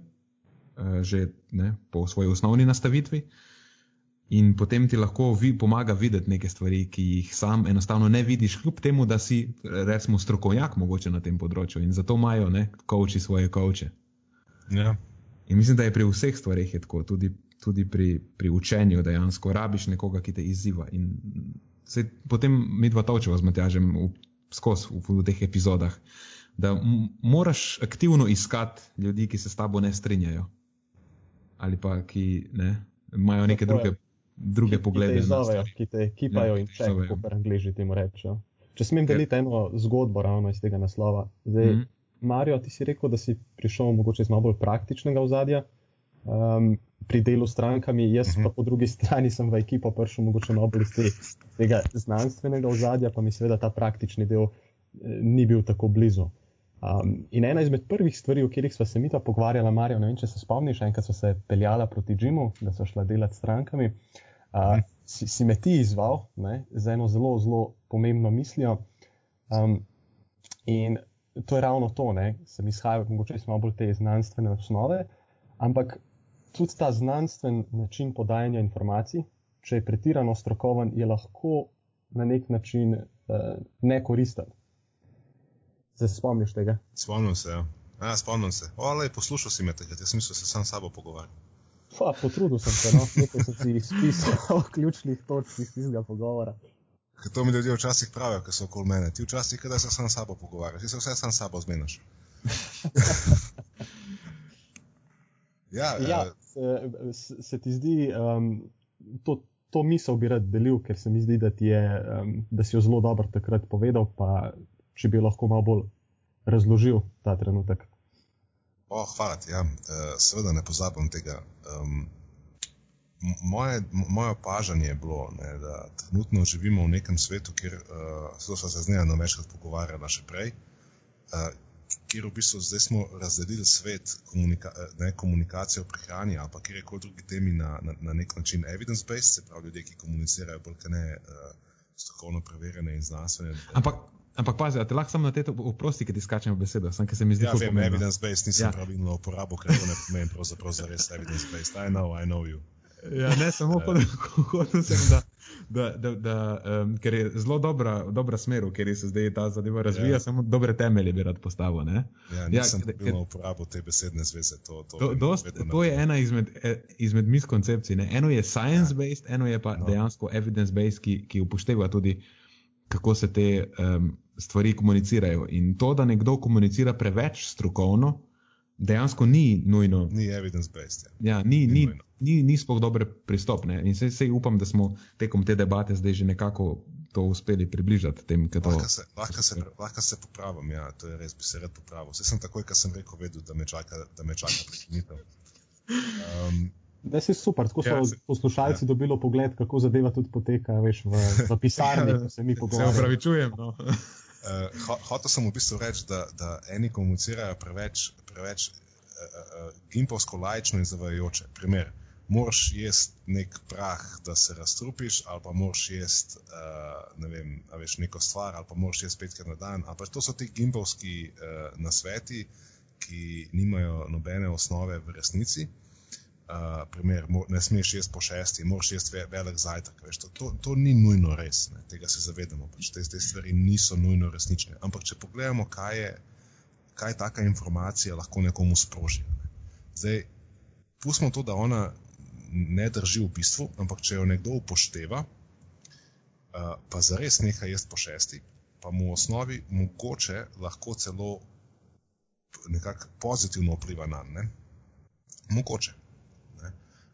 Speaker 1: že ne, po svoji osnovni nastavitvi. In potem ti lahko vi, pomaga videti neke stvari, ki jih sam enostavno ne vidiš, kljub temu, da si, recimo, strokovnjak mogoče na tem področju in zato imajo, ne, koči svoje koče.
Speaker 2: Ja.
Speaker 1: In mislim, da je pri vseh stvarih tako, tudi, tudi pri, pri učenju dejansko rabiš nekoga, ki te izziva. In se, potem mi dva točeva z Matjažem skozi v, v teh epizodah, da moraš aktivno iskati ljudi, ki se s tabo ne strinjajo ali pa ki ne, imajo neke Tako druge, druge
Speaker 3: ki,
Speaker 1: poglede.
Speaker 3: Ki te izzovejo, ki te kipajo ja, in če po angliži temu rečejo. Če smem deliti eno zgodbo ravno iz tega naslova. Zdaj, mm -hmm. Marijo, ti si rekel, da si prišel mogoče iz malo bolj praktičnega ozadja. Um, pri delu s strankami, jaz uh -huh. pa mhm. po drugi strani sem v ekipo prišel, mogoče malo bolj iz te, tega znanstvenega ozadja, pa mi seveda ta praktični del eh, ni bil tako blizu. Um, in ena izmed prvih stvari, o katerih smo se mi ta pogovarjali, Marijo, ne vem, če se spomniš, enkrat so se peljala proti Džimu, da so šla delati s strankami, uh, -huh. si, si me ti izval ne, z eno zelo, zelo pomembno mislijo. Um, in to je ravno to, da sem izhajal mogoče malo bolj te znanstvene osnove, ampak tudi ta znanstven način podajanja informacij, če je pretirano strokoven, je lahko na nek način uh, nekoristen. Se spomniš tega?
Speaker 2: Spomnim se. Ja. Ja, spomnim se. Olej, poslušal si me takrat, jaz mislim, da se sam s sabo pogovarjam.
Speaker 3: Pa, potrudil sem se, no, nekaj sem si izpisal o ključnih točkah iz tega pogovora.
Speaker 2: Ker to mi ljudje včasih pravijo, ker so okoli mene. Ti včasih, da se sam s sabo pogovarjaš, ti se vse sam s sabo zmeniš.
Speaker 3: ja, ja, uh, se, se ti zdi, um, to, to misel bi rad delil, ker se mi zdi, da, je, um, da si jo zelo dobro takrat povedal, pa če bi lahko malo bolj razložil ta trenutek.
Speaker 2: Oh, hvala ti, ja. uh, seveda ne pozabim tega. Um, moje, moje opažanje je bilo, ne, da trenutno živimo v nekem svetu, kjer uh, so se z njim večkrat pogovarjali še prej. Uh, kjer v bistvu zdaj smo razdelili svet komunika ne, komunikacije o prehrani ali pa kjerkoli drugi temi na, na, na nek način evidence-based, se pravi ljudje, ki komunicirajo bolj kot ne uh, strokovno preverjene in znanstvene.
Speaker 1: Ampak, ampak pazi, te lahko samo na te oprosti, ki ti skačemo besedo, sem, ki se mi zdi,
Speaker 2: da ja, je evidence-based, nisem ja. pravilno uporabil, ker to ne pomeni pravzaprav za res evidence-based. I know, I know you.
Speaker 1: Ja, ne samo hotel sem, da, da, da, da um, ker je zelo dobra, dobra smer, ker se zdaj ta zadeva razvija, ja. samo dobre temelje bi rad postavil. Ne?
Speaker 2: Ja, nisem ja, ker, uporabil te besedne zveze. To, to,
Speaker 1: to, dost, to je ena izmed, e, izmed miskoncepcij. Ne? Eno je science-based, ja. eno je pa no. dejansko evidence-based, ki, ki upošteva tudi, kako se te um, stvari komunicirajo. In to, da nekdo komunicira preveč strokovno, dejansko ni nujno.
Speaker 2: Ni evidence-based.
Speaker 1: Ja. Ja, ni, ni, ni, ni, ni sploh dober pristop. Ne? In se, se upam, da smo tekom te debate zdaj že nekako to uspeli približati. Tem,
Speaker 2: to, lahko, se, lahko, se, lahko se popravim, ja, to je res, bi se rad popravil. Vse sem takoj, kar sem rekel, vedel, da me čaka, čaka prekinitev. Um,
Speaker 3: Da si super, tako so ja, poslušalci ja. dobili pogled, kako zadeva tudi poteka veš, v, v pisarni, ko se mi pogovarjamo.
Speaker 1: Se upravičujem. No.
Speaker 2: Uh, Hotel sem v bistvu reči, da, da eni komunicirajo preveč, preveč uh, uh, gimpovsko lajčno in zavajajoče. Primer, moraš jesti nek prah, da se razstrupiš, ali pa moraš jesti uh, ne vem, veš, neko stvar, ali pa moraš jesti petkrat na dan. Ampak to so ti gimpovski uh, nasveti, ki nimajo nobene osnove v resnici. Uh, primer, ne smeš jesti po šesti, moraš jesti ve, velik zajtrk. Veš, to, to, to ni nujno res, ne, tega se zavedamo. Pač te, te stvari niso nujno resnične. Ampak, če pogledamo, kaj je, kaj taka informacija lahko nekomu sproži. Ne. Zdaj, pustimo to, da ona ne drži v bistvu, ampak če jo nekdo upošteva, uh, pa zares nekaj jesti po šesti, pa mu v osnovi mogoče lahko celo nekako pozitivno vpliva na njega. Mogoče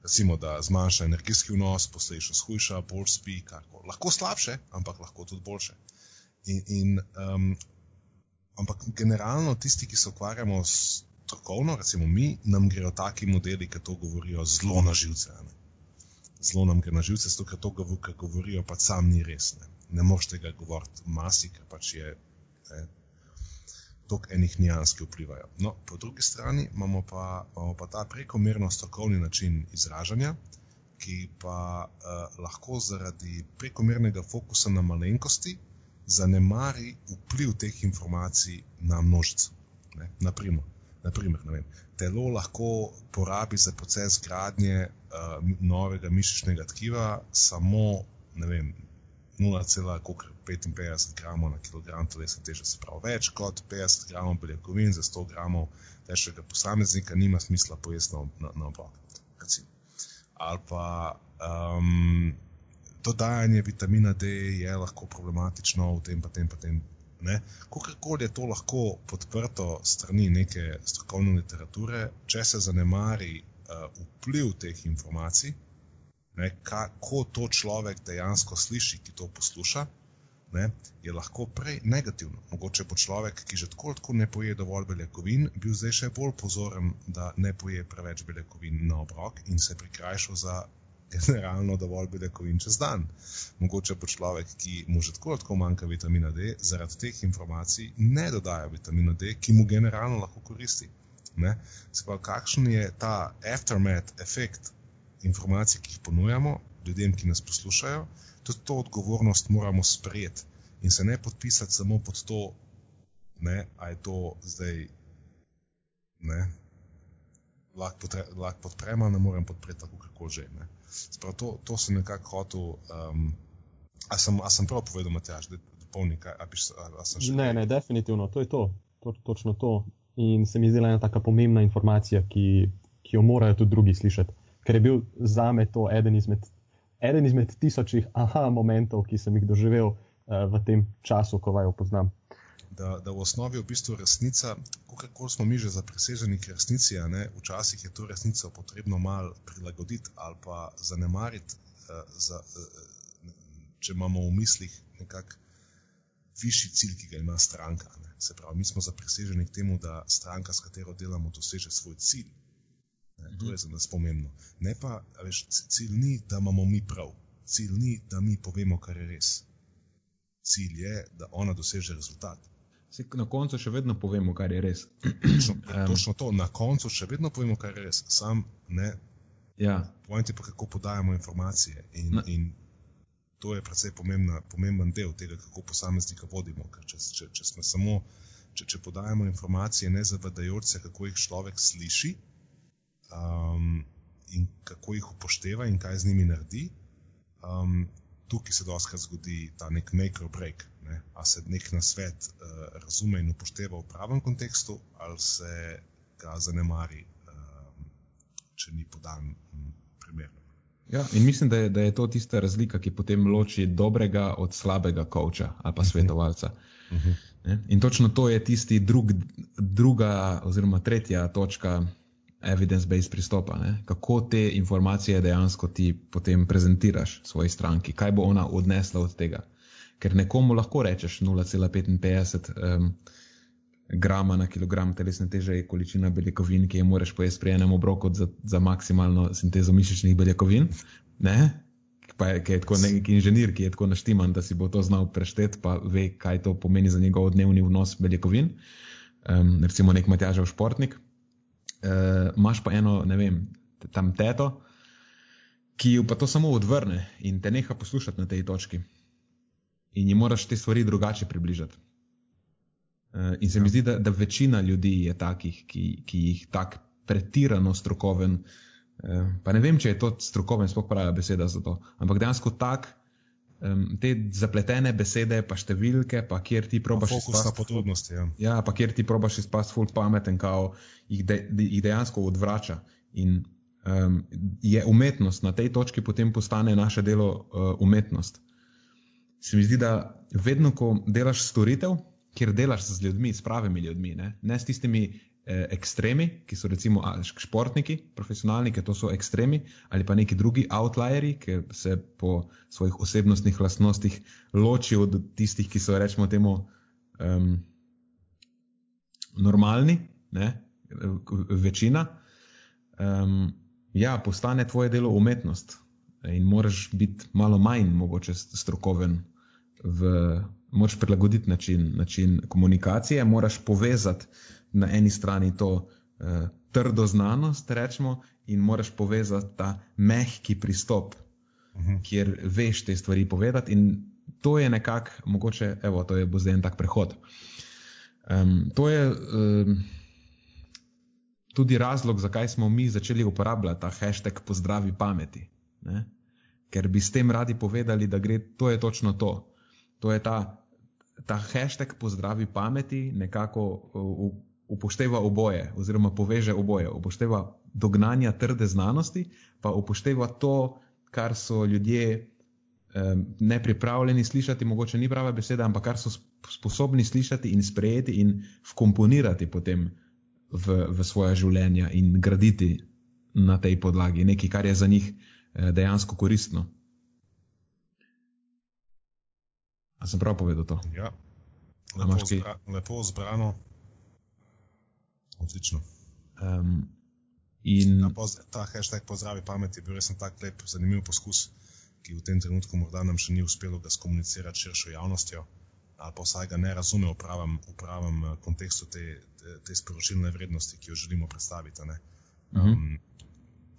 Speaker 2: recimo, da zmanjša energijski vnos, posledično shujša, bolj spi, kako. Lahko slabše, ampak lahko tudi boljše. In, in, um, ampak generalno tisti, ki se ukvarjamo s strokovno, recimo mi, nam grejo taki modeli, ki to govorijo zelo na živce. Ne? Zelo nam gre na živce, zato ker to, kar govorijo, pa sam ni res. Ne, ne moreš tega govoriti masi, ker pač je. Ne? Toliko enih nijans, ki vplivajo. No, po drugi strani imamo pa, imamo pa ta prekomerno strokovni način izražanja, ki pa eh, lahko zaradi prekomernega fokusa na malenkosti zanemari vpliv teh informacij na množico. Ne? Naprimer, naprimer ne vem, telo lahko porabi za proces gradnje eh, novega mišičnega tkiva samo ne vem, 0,55 gramov na kilogram telesne teže, se pravi več kot 50 gramov beljakovin za 100 gramov težkega posameznika, nima smisla pojesti na, na obrok. Ali pa um, dodajanje vitamina D je lahko problematično v tem, pa tem, pa tem. Kakorkoli je to lahko podprto strani neke strokovne literature, če se zanemari uh, vpliv teh informacij, ne, kako to človek dejansko sliši, ki to posluša, ne, je lahko prej negativno. Mogoče bo človek, ki že tako, tako ne poje dovolj beljakovin, bil zdaj še bolj pozoren, da ne poje preveč beljakovin na obrok in se prikrajšal za generalno dovolj beljakovin čez dan. Mogoče bo človek, ki mu že tako, tako manjka vitamina D, zaradi teh informacij ne dodaja vitamina D, ki mu generalno lahko koristi. Sprav, kakšen je ta aftermath efekt informacij, ki jih ponujamo ljudem, ki nas poslušajo, tudi to odgovornost moramo sprejeti in se ne podpisati samo pod to, da je to zdaj. Ne, Lahko podpre, lahko podpremo, ne morem podpreti tako, kako že. Sprav, to, to sem nekako hotel. Um, a, sem, a sem prav povedal, Matjaž, da dopolni kaj? A biš, a, a
Speaker 3: še ne, ne, definitivno, to je to. to. Točno to. In se mi zdi ena tako pomembna informacija, ki, ki jo morajo tudi drugi slišati ker je bil za me to eden izmed, eden izmed tisočih aha momentov, ki sem jih doživel uh, v tem času, ko vajo poznam.
Speaker 2: Da, da v osnovi je v bistvu resnica, kako smo mi že zapriseženi k resnici, ne, včasih je to resnico potrebno malo prilagoditi ali pa zanemariti, uh, za, uh, če imamo v mislih nekak višji cilj, ki ga ima stranka. Ne. Se pravi, mi smo zapriseženi k temu, da stranka, s katero delamo, doseže svoj cilj. Ne, to je za nas pomembno. Ne pa, veš, cilj ni, da imamo mi prav, cilj ni, da mi povemo, kar je res. Cilj je, da ona doseže rezultat.
Speaker 1: Na koncu še vedno povemo, kar je res.
Speaker 2: Točno, točno to, na koncu še vedno povemo, kar je res. Sam ne.
Speaker 1: Ja.
Speaker 2: Pojem ti pa, kako podajamo informacije. In, in to je predvsej pomembna, pomemben del tega, kako posameznika vodimo. Ker če, če, če smo samo, če, če podajamo informacije, ne zavadajoč se, kako jih človek sliši, um, in kako jih upošteva in kaj z njimi naredi. Um, tukaj se doskrat zgodi ta nek make or break. Ne? A se nek nasvet uh, razume in upošteva v pravem kontekstu, ali se ga zanemari, um, če ni podan um, primerno.
Speaker 1: Ja, in mislim, da je, da je to tista razlika, ki potem loči dobrega od slabega koča ali pa mhm. svetovalca. Uh -huh. In točno to je tisti drug, druga oziroma tretja točka evidence-based pristopa, ne? kako te informacije dejansko ti potem prezentiraš svoji stranki, kaj bo ona odnesla od tega. Ker nekomu lahko rečeš 0,55 um, grama na kilogram telesne teže je količina beljakovin, ki jo moraš pojesti pri enem obroku za, za maksimalno sintezo mišičnih beljakovin. Ne? pa je, je tako nek inženir, ki je tako naštiman, da si bo to znal prešteti, pa ve, kaj to pomeni za njegov dnevni vnos beljakovin. Um, recimo nek Matjažev športnik. Uh, Máš pa eno, ne vem, tam teto, ki jo pa to samo odvrne in te neha poslušati na tej točki. In ji moraš te stvari drugače približati. Uh, in se ja. mi zdi, da, da večina ljudi je takih, ki, ki jih tako pretirano strokoven. Uh, pa ne vem, če je to strokoven, sploh prava beseda za to. Ampak dejansko tak, um, te zapletene besede, pa številke, pa kjer ti probaš
Speaker 2: izpasti. Ja.
Speaker 1: ja, pa kjer ti probaš izpasti full pameten, kao jih, de, jih dejansko odvrača. In um, je umetnost na tej točki potem postane naše delo uh, umetnost. Se mi zdi, da vedno, ko delaš storitev, kjer delaš z ljudmi, s pravimi ljudmi, ne, ne s tistimi ekstremi, ki so recimo športniki, profesionalni, ki to so ekstremi, ali pa neki drugi outlierji, ki se po svojih osebnostnih lastnostih ločijo od tistih, ki so rečemo temu um, normalni, ne, večina. Um, ja, postane tvoje delo umetnost in moraš biti malo manj mogoče strokoven v moraš prilagoditi način, način komunikacije, moraš povezati na eni strani to uh, trdo znanost, rečemo, in moraš povezati ta mehki pristop, uh mhm. -huh. kjer veš te stvari povedati. In to je nekako, mogoče, evo, to je bo zdaj en tak prehod. Um, to je um, tudi razlog, zakaj smo mi začeli uporabljati ta hashtag pozdravi pameti. Ne? Ker bi s tem radi povedali, da gre, to je točno to. To je ta ta hashtag pozdravi pameti nekako upošteva oboje, oziroma poveže oboje. Upošteva dognanja trde znanosti, pa upošteva to, kar so ljudje um, nepripravljeni slišati, mogoče ni prava beseda, ampak kar so sposobni slišati in sprejeti in vkomponirati potem v, v svoje življenja in graditi na tej podlagi nekaj, kar je za njih eh, dejansko koristno. A sem prav povedal to?
Speaker 2: Ja, lepo, zbra, lepo zbrano. Odlično.
Speaker 1: Um, in...
Speaker 2: Ja, poz, ta hashtag pozdravi pameti je bil res tak lep, zanimiv poskus, ki v tem trenutku morda nam še ni uspelo ga skomunicirati širšo javnostjo, ali pa vsaj ga ne razume v pravem, v pravem eh, kontekstu te, te, te sporočilne vrednosti, ki jo želimo predstaviti. Um, uh -huh.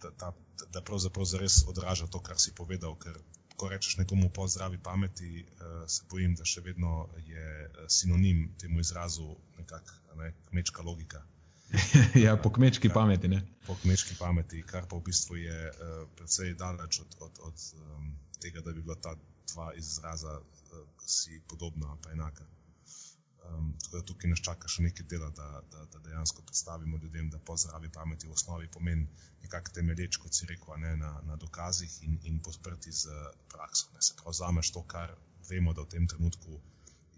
Speaker 2: da, da, da pravzaprav zares odraža to, kar si povedal, ker ko rečeš nekomu po zdravi pameti, uh, se bojim, da še vedno je eh, sinonim temu izrazu nekakšna ne, kmečka logika.
Speaker 1: ja, po kmečki pameti. Ne?
Speaker 2: Po kmečki pameti, kar pa v bistvu je uh, precej daleč od, od, od um, tega, da bi bila ta dva izraza si podobna, pa enaka. Um, tako da tukaj nas čaka še nekaj dela, da, da, da dejansko predstavimo ljudem, da pozdravi pameti v osnovi pomeni nekako temelječ, kot si rekel, ne, na, na dokazih in, in podprti z prakso. Ne. Se pravi, vzameš to, kar vemo, da v tem trenutku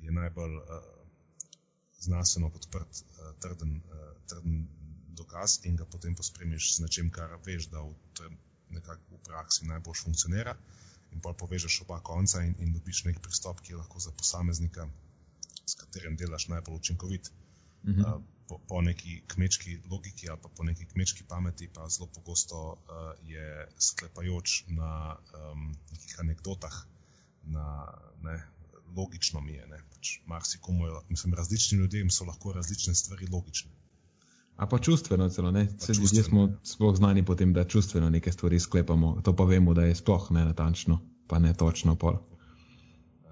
Speaker 2: je najbolj uh, znanstveno podprt, uh, trden, uh, trden dokaz in ga potem pospremiš z nečem, kar veš, da v, nekako v praksi najbolj funkcionira. In pa povežeš oba konca in, in dobiš nek pristop, ki je lahko za posameznika s katerim delaš najbolj učinkovit. Uh -huh. uh, po, po neki kmečki logiki ali pa po neki kmečki pameti, pa zelo pogosto uh, je sklepajoč na um, nekih anekdotah, na ne, logično mi je. Pač Marsikomu je, mislim, različnim ljudem so lahko različne stvari logične.
Speaker 1: A pa čustveno celo, ne? Čustveno, ljudje smo ja. sploh znani potem, da čustveno neke stvari sklepamo. To pa vemo, da je sploh ne natančno, pa ne točno pol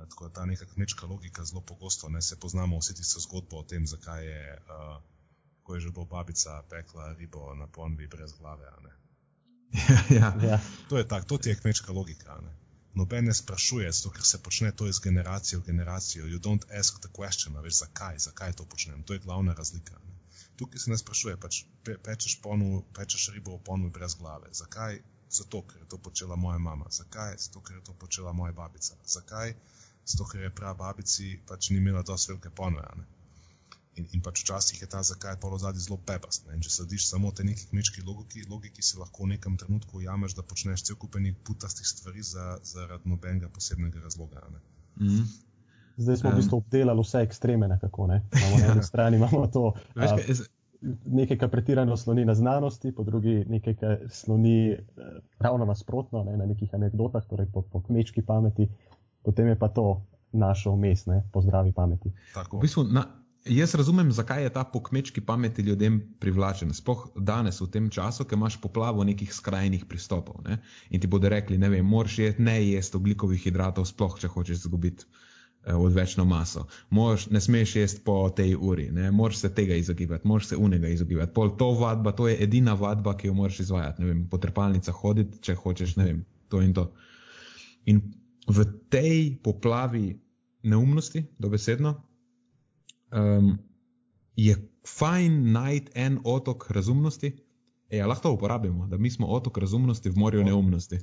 Speaker 2: tako da ta neka kmečka logika zelo pogosto ne se poznamo vse tiste zgodbe o tem, zakaj je, uh, ko je že bo babica pekla ribo na ponvi brez glave.
Speaker 1: ja, ja.
Speaker 2: To je tako, to ti je kmečka logika. Ne? Noben ne sprašuje, zato ker se počne to iz generacije v generacijo. You don't ask the question, veš, zakaj, zakaj to počnem. To je glavna razlika. Ne? Tukaj se ne sprašuje, pač pe, pečeš, ponu, pečeš ribo v ponvi brez glave. Zakaj? Zato, ker je to počela moja mama. Zakaj? Zato, ker je to počela moja babica. Zakaj? Zato ker je prav babici pač ni imela dovolj velike ponuje. In, in pač včasih je ta zakaj polo zadnji zelo bebast. Če slediš samo te neki kmečki logiki, logiki si lahko v nekem trenutku ujameš, da počneš cel kupenih putastih stvari za, zaradi nobenega posebnega razloga. Mm -hmm.
Speaker 3: Zdaj smo um, v bistvu obdelali vse ekstreme, nekako. Ne? Na eni strani imamo to.
Speaker 1: Veš, kaj, jaz,
Speaker 3: nekaj, kar pretirano sloni na znanosti, po drugi nekaj, kar sloni eh, ravno nasprotno, ne, na nekih anekdotah, torej po, po kmečki pameti, potem je pa to naše umestne, po zdravi pameti.
Speaker 1: V bistvu, na, jaz razumem, zakaj je ta po kmečki pameti ljudem privlačen. Sploh danes, v tem času, ki imaš poplavo nekih skrajnih pristopov ne, in ti bodo rekli, ne vem, moraš jesti ne jesti oglikovih hidratov, sploh če hočeš izgubiti Eh, odvečno maso. Mož, ne smeš jesti po tej uri, ne moreš se tega izogibati, moraš se unega izogibati. Pol to vadba, to je edina vadba, ki jo moraš izvajati. Ne vem, po trpalnicah hoditi, če hočeš, ne vem, to in to. In v tej poplavi neumnosti, dobesedno, um, je fajn najti en otok razumnosti. E, ja, lahko to uporabimo, da mi smo otok razumnosti v morju neumnosti.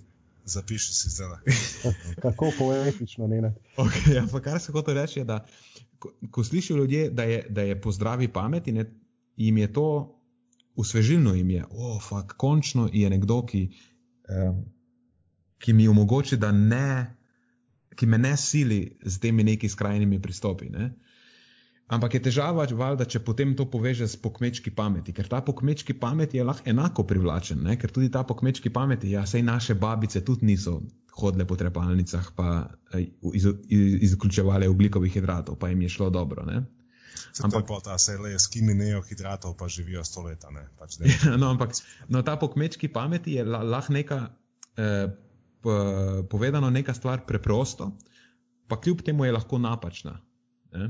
Speaker 2: Zapiši si zdaj.
Speaker 3: Kako poetično, ne.
Speaker 1: Okay, ja, kar se hoče reči, je, da ko, ko slišijo ljudje, da je, da je po zdravi pameti, ne, jim je to usvežilno, jim je, oh, fuck, končno je nekdo, ki, eh, ki mi omogoča, da ne, ki me ne sili z temi neki skrajnimi pristopi. Ne. Ampak je težava, valjda, če potem to poveže s pokmečki pameti, ker ta pokmečki pameti je lahko enako privlačen, ne? ker tudi ta pokmečki pameti, ja, sej naše babice tudi niso hodile po trepalnicah, pa iz, iz, izključevale oglikovih hidratov, pa jim je šlo dobro. Ne?
Speaker 2: Ampak pa ta se le, s kimi nejo hidratov pa živijo sto leta. Pač
Speaker 1: no, ampak no, ta pokmečki pameti je lahko neka, eh, povedano, neka stvar preprosto, pa kljub temu je lahko napačna. Ne?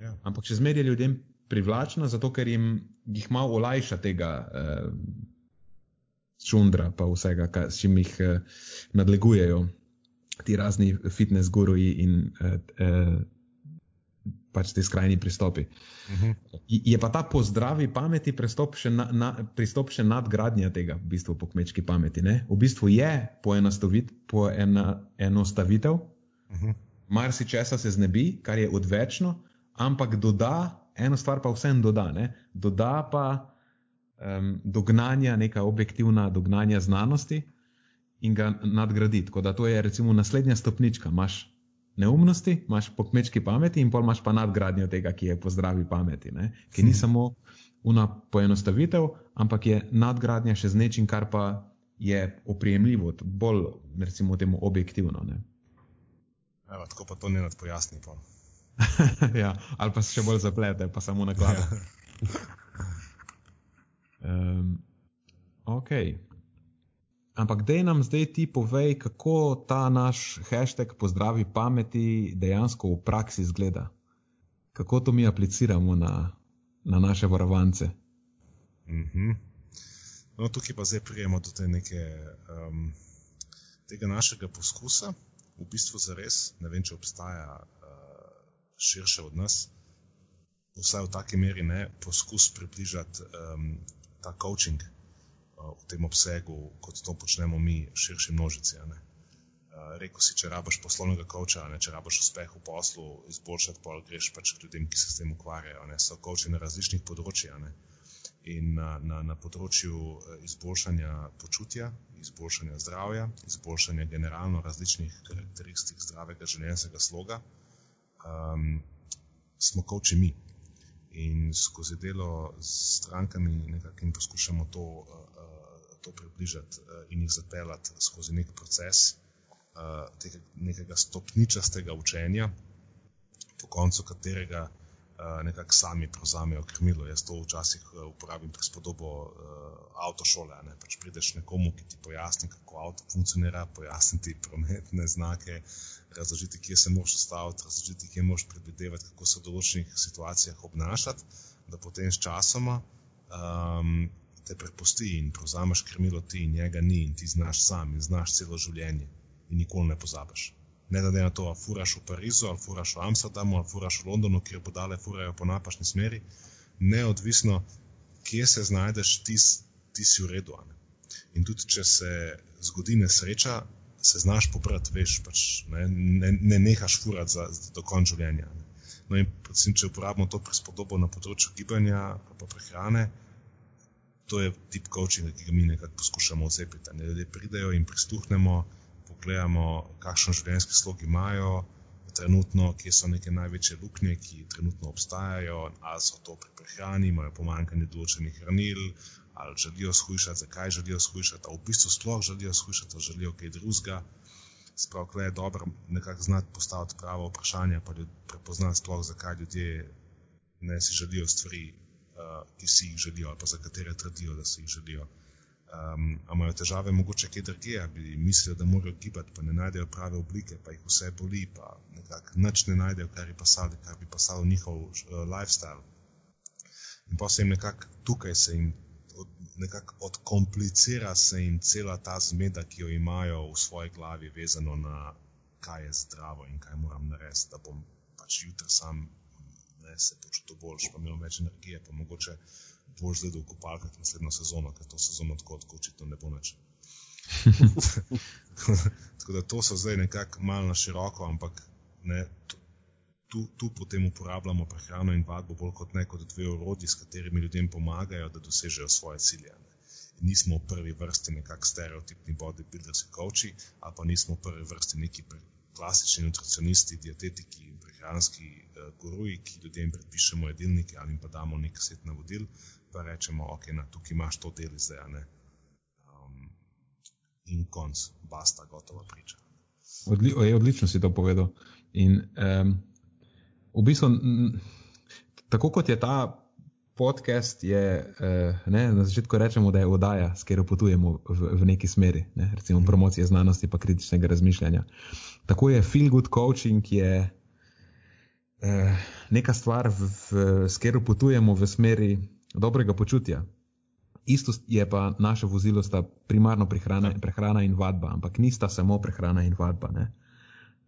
Speaker 2: Ja.
Speaker 1: Ampak še zmeraj je ljudem privlačna, zato ker jim jih malo olajša tega uh, čundra, pa vsega, kar, s čim jih uh, nadlegujejo ti razni fitness guruji in uh, uh, pač ti skrajni pristopi. Uh
Speaker 2: mhm.
Speaker 1: -huh. Je pa ta pozdravi pameti pristop še, na, na, pristop še nadgradnja tega, v bistvu po kmečki pameti. Ne? V bistvu je poenostavitev,
Speaker 2: uh mhm. -huh.
Speaker 1: marsikčesa se znebi, kar je odvečno ampak doda, eno stvar pa vsem doda, ne? doda pa um, dognanja, neka objektivna dognanja znanosti in ga nadgradi. Tako da to je recimo naslednja stopnička. Imáš neumnosti, imaš pokmečki pameti in pol imaš pa nadgradnjo tega, ki je po zdravi pameti, ne? ki ni samo una poenostavitev, ampak je nadgradnja še z nečim, kar pa je oprijemljivo, bolj recimo temu objektivno.
Speaker 2: Evo, tako pa to ne nadpojasni.
Speaker 1: ja, ali pa se še bolj zaplete, pa samo na glavu. um, ok. Ampak dej nam zdaj ti povej, kako ta naš hashtag pozdravi pameti dejansko v praksi zgleda. Kako to mi apliciramo na, na naše varovance.
Speaker 2: Mm -hmm. no, tukaj pa zdaj prijemo do te neke, um, tega našega poskusa, v bistvu za res, ne vem, če obstaja širše od nas, vsaj v taki meri ne, poskus približati um, ta coaching uh, v tem obsegu, kot to počnemo mi, širši množici. Uh, Rekl si, če rabiš poslovnega coacha, ne, če rabiš uspeh v poslu, izboljšati, pa greš pač k ljudem, ki se s tem ukvarjajo. Ne. So coachi na različnih področjih. In na, na, na področju izboljšanja počutja, izboljšanja zdravja, izboljšanja generalno različnih karakteristik zdravega življenjskega sloga, um, smo koči mi. In skozi delo s strankami nekako jim poskušamo to, uh, to približati uh, in jih zapeljati skozi nek proces tega, nekega stopničastega učenja, po koncu katerega nekako sami prevzamejo krmilo. Jaz to včasih uporabim pri spodobo uh, avtošole. Ne? Pač prideš nekomu, ki ti pojasni, kako avto funkcionira, pojasni ti prometne znake, razložiti, kje se moraš ustaviti, razložiti, kje moraš predvidevati, kako se v določenih situacijah obnašati, da potem s časoma um, te prepusti in prevzameš krmilo ti in njega ni in ti znaš sam in znaš celo življenje in nikoli ne pozabiš. Ne ne na to, ali furaš v Parizu, ali furaš v Amsterdamu, ali furaš v Londonu, kjer bodale furajo po napačni smeri, neodvisno, kje se znajdeš, ti, ti si v redu. In tudi, če se zgodi nesreča, se znaš pobrati, veš, pač, ne, ne, ne nehaš furati za, za do konca življenja. Ne. No, in predvsem, če uporabimo to prispodobo na področju gibanja in prehrane, to je tip coachinga, ki ga mi nekako poskušamo ocepiti. Ne, ljudje pridejo in prisluhnemo, pogledamo, kakšen življenjski slog imajo, trenutno, kje so neke največje luknje, ki trenutno obstajajo, ali so to pri prehrani, imajo pomankanje določenih hranil, ali želijo shujšati, zakaj želijo shujšati, ali v bistvu sploh želijo shujšati, ali želijo kaj drugega. Sprav, kle je dobro nekako znati postaviti pravo vprašanje, pa prepoznati sploh, zakaj ljudje ne si želijo stvari, uh, ki si jih želijo, ali pa za katere trdijo, da si jih želijo. Um, imajo težave mogoče kje drugje, bi mislijo, da morajo gibati, pa ne najdejo prave oblike, pa jih vse boli, pa nič ne najdejo, kar bi pasalo, kar bi pasalo njihov uh, lifestyle. In pa se jim nekako tukaj se jim od, nekako odkomplicira se jim cela ta zmeda, ki jo imajo v svoji glavi, vezano na kaj je zdravo in kaj moram narediti, da bom pač jutri sam ne, se počutil boljš, pa imel več energije, pa mogoče bolj zdaj v kopalkah naslednjo sezono, ker to sezono tako očitno ne bo več. tako da to so zdaj nekako malo na široko, ampak ne, tu, tu potem uporabljamo prehrano in vadbo bolj kot ne kot dve orodji, s katerimi ljudem pomagajo, da dosežejo svoje cilje. Ne. Nismo v prvi vrsti nekakšni stereotipni bodybuilders, coachi, ali pa nismo v prvi vrsti neki klasični nutricionisti, dietetiki in prehranski uh, guruji, ki ljudem predpišemo jedilnike ali pa damo nek set navodil, pa rečemo, ok, na tukaj imaš to del zdaj, ne. Um, in konc, basta, gotova priča.
Speaker 1: Odli, je, odlično si to povedal. In, um, v bistvu, tako kot je ta podcast, je, eh, ne, na začetku rečemo, da je oddaja, s katero potujemo v, v neki smeri, ne, recimo promocije znanosti in kritičnega razmišljanja. Tako je feel good coaching, je eh, neka stvar, v, v, s katero potujemo v smeri dobrega počutja. Isto je pa naše vozilo, sta primarno prehrana, prehrana in vadba, ampak nista samo prehrana in vadba.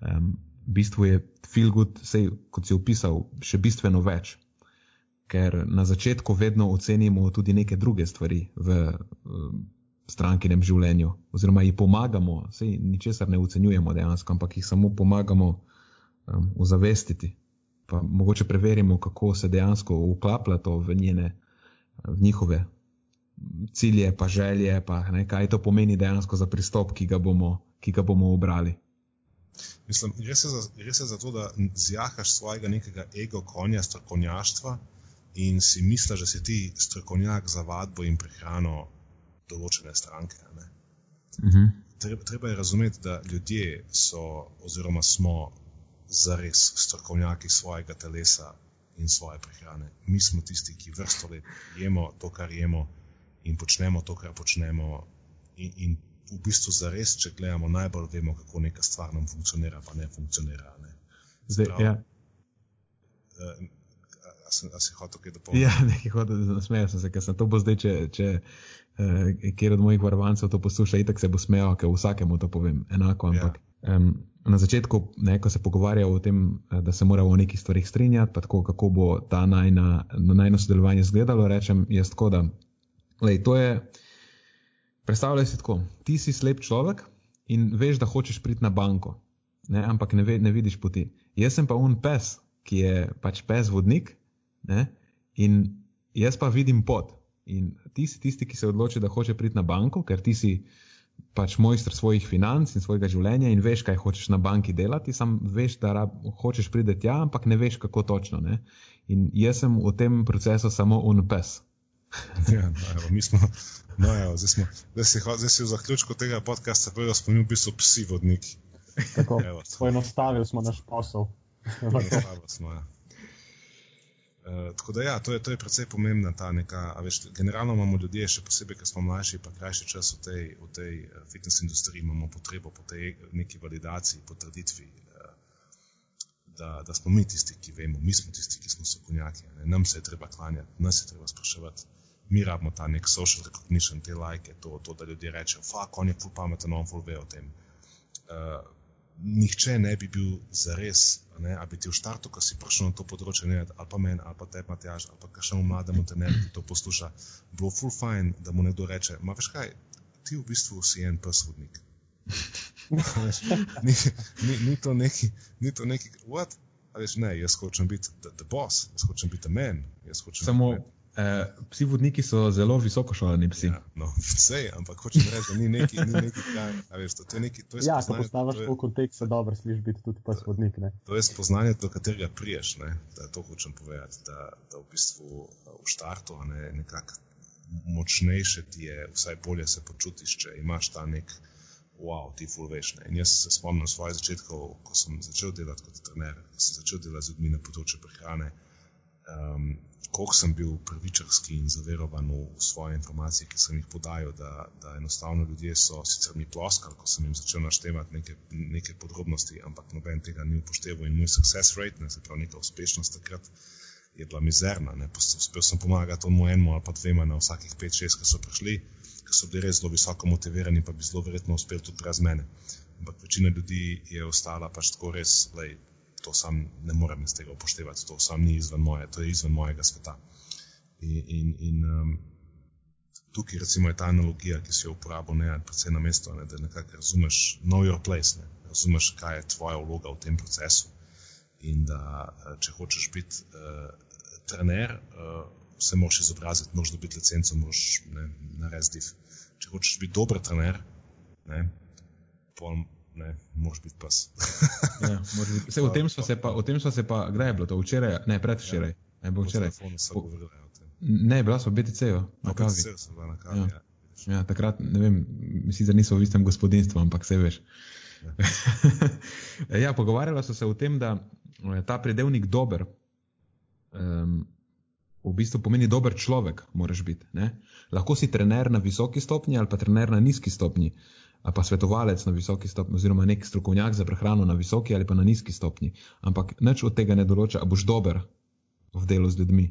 Speaker 1: Um, v bistvu je feel good, sej, kot si opisal, še bistveno več. Ker na začetku vedno ocenimo tudi neke druge stvari v um, strankinem življenju, oziroma jih pomagamo, sej ničesar ne ocenjujemo dejansko, ampak jih samo pomagamo um, ozavestiti. Pa mogoče preverimo, kako se dejansko uklaplja to v, njene, v njihove cilje, pa želje, pa ne, kaj to pomeni dejansko za pristop, ki ga bomo, ki ga bomo obrali.
Speaker 2: Mislim, gre se, za, gre se za to, da zjahaš svojega nekega ego konja strokovnjaštva in si misliš, da si ti strokovnjak za vadbo in prehrano določene stranke. Uh mhm. -huh. treba, treba je razumeti, da ljudje so oziroma smo zares strokovnjaki svojega telesa in svoje prehrane. Mi smo tisti, ki vrsto let jemo to, kar jemo in počnemo to, kar počnemo. In, in v bistvu za res, če gledamo, najbolj vemo, kako neka stvar nam funkcionira, pa ne funkcionira. Ne.
Speaker 1: Zdaj, Prav, ja.
Speaker 2: Uh, a si hotel kaj dopolniti?
Speaker 1: Ja, nekaj hotel, da nasmejem se, ker sem to bo zdaj, če, če uh, kjer od mojih varovancev to posluša, itak se bo smejal, ker vsakemu to povem enako. Ampak ja. Um, na začetku, ne, ko se pogovarjajo o tem, eh, da se moramo o nekih stvarih strinjati, tako, kako bo ta najna, najno sodelovanje izgledalo, rečem jaz tako, da lej, to je. Predstavljaj si tako, ti si slep človek in veš, da hočeš priti na banko, ne? ampak ne, ve, ne vidiš poti. Jaz sem pa un pes, ki je pač pes vodnik ne? in jaz pa vidim pot. In ti si tisti, ki se odloči, da hoče priti na banko, ker ti si pač mojster svojih financ in svojega življenja in veš, kaj hočeš na banki delati, sam veš, da rab, hočeš priti tja, ampak ne veš, kako točno. Ne? In jaz sem v tem procesu samo un pes.
Speaker 2: ja, no, evo, mi smo No, evo, zdaj, smo, zdaj, si, zdaj si v zaključku tega podcasta smo mi v bistvu psi vodniki.
Speaker 3: Poenostavili smo naš posel.
Speaker 2: Poenostavili smo. Ja. Uh, tako da, ja, to je, to je predvsej pomembna ta neka. Veš, generalno imamo ljudje, še posebej, ker smo mlajši, pa krajši čas v tej, v tej uh, fitness industriji, imamo potrebo po tej neki validaciji, potrditvi, uh, da, da smo mi tisti, ki vemo, mi smo tisti, ki smo sokonjaki. Nam se je treba klanjati, nas je treba spraševati mi rabimo ta nek social recognition, te lajke, to, to, da ljudje rečejo, fuck, on je full pameten, on full ve o tem. Uh, nihče ne bi bil za res, ali bi ti v štartu, ko si prišel na to področje, ne, ali pa meni, ali pa te Matjaž, ali pa kakšnemu mlademu trenerju, ki to posluša, bilo full fine, da mu nekdo reče, ma veš kaj, ti v bistvu si en prsvodnik. ni, ni, ni to neki, ni to neki, what? Veš, ne, jaz hočem biti the, the boss, jaz hočem biti the man.
Speaker 1: Samo, Uh, psi vodniki so zelo visoko šolani psi.
Speaker 2: Ja, no, vse, ampak hočem reči, da ni neki, ni neki kraj. Veš, to, to je neki, to je
Speaker 3: ja, ko postaviš v kontekst, se dobro sliši biti tudi pes vodnik. Ne?
Speaker 2: To je spoznanje, do katerega priješ. Ne? Da to hočem povedati, da, da v bistvu v štartu ne, nekako močnejše ti je, vsaj bolje se počutiš, če imaš ta nek wow, ti ful veš. Ne? In jaz se spomnim svojih začetkov, ko sem začel delati kot trener, ko sem začel delati z ljudmi na področju prehrane. Um, koliko sem bil prvičarski in zaverovan v svoje informacije, ki sem jih podajal, da, da enostavno ljudje so sicer mi ploskali, ko sem jim začel naštevati neke, neke podrobnosti, ampak noben tega ni upošteval in moj success rate, ne, se pravi neka uspešnost takrat, je bila mizerna. Ne. Uspel sem pomagati tomu enemu ali pa dvema na vsakih pet, šest, ki so prišli, ki so bili res zelo visoko motivirani, pa bi zelo verjetno uspeli tudi brez mene. Ampak večina ljudi je ostala pač tako res, lej, to sam ne morem iz tega upoštevati, to sam ni izven moje, to je izven mojega sveta. In, in, in um, tukaj recimo je ta analogija, ki si jo uporabil, ne, predvsem na mesto, ne, da nekako razumeš, know your place, ne, razumeš, kaj je tvoja vloga v tem procesu. In da če hočeš biti uh, trener, uh, se moraš izobraziti, moraš dobiti licenco, moraš narediti div. Če hočeš biti dober trener, ne, pol, ne, moraš biti pas.
Speaker 1: ja, biti. Vse, o tem se pa, o tem smo se pa, kdaj je bilo to, včeraj, ne, predvčeraj. Ja. Ne, bo včeraj.
Speaker 2: Po,
Speaker 1: ne, bila smo v BTC-ju, na kavi.
Speaker 2: Sem bila na kavi, ja. ja.
Speaker 1: Ja, takrat, ne vem, da niso v istem gospodinstvu, ampak se veš. Ja. ja, pogovarjala so se o tem, da eh, ta predelnik dober um, v bistvu pomeni dober človek, moraš biti. Ne? Lahko si trener na visoki stopnji ali pa trener na nizki stopnji ali pa svetovalec na visoki stopni, oziroma nek strokovnjak za prehrano na visoki ali pa na nizki stopni. Ampak nič od tega ne določa, ali boš dober v delu z ljudmi.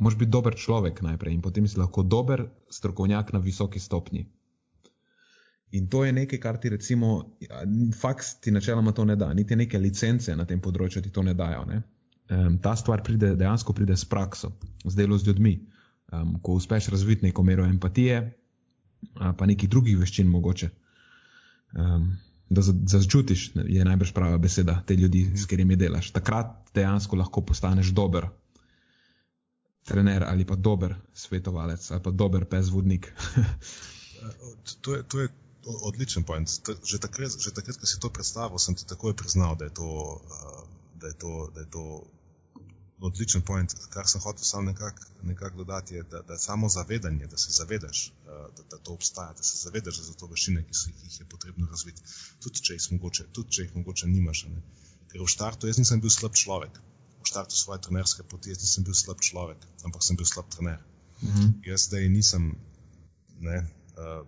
Speaker 1: Moš biti dober človek najprej in potem si lahko dober strokovnjak na visoki stopni. In to je nekaj, kar ti recimo, faks ti načeloma to ne da, niti neke licence na tem področju ti to ne dajo. Ne? Um, ta stvar pride, dejansko pride s prakso, z delo z ljudmi. Um, ko uspeš razviti neko mero empatije, pa nekih drugih veščin mogoče, um, da začutiš, je najbrž prava beseda te ljudi, s katerimi delaš. Takrat dejansko lahko postaneš dober trener ali pa dober svetovalec ali pa dober pezvodnik.
Speaker 2: to, je, to je odličen point. Že takrat, že takrat, ko si to predstavil, sem ti takoj priznal, da je to. Uh, Da je, to, da je to odličen point, kar sem hotel samo nekako nekak dodati, je, da, da samo zavedanje, da se zavedaš, da, da to obstaja, da se zavedaš, da so to veščine, ki, ki jih je potrebno razviti, tudi če jih mogoče, tudi če jih mogoče nimaš. Ne. Ker v štartu jaz nisem bil slab človek, v štartu svoje trenerske poti jaz nisem bil slab človek, ampak sem bil slab trener. Mhm. Jaz zdaj nisem ne, uh,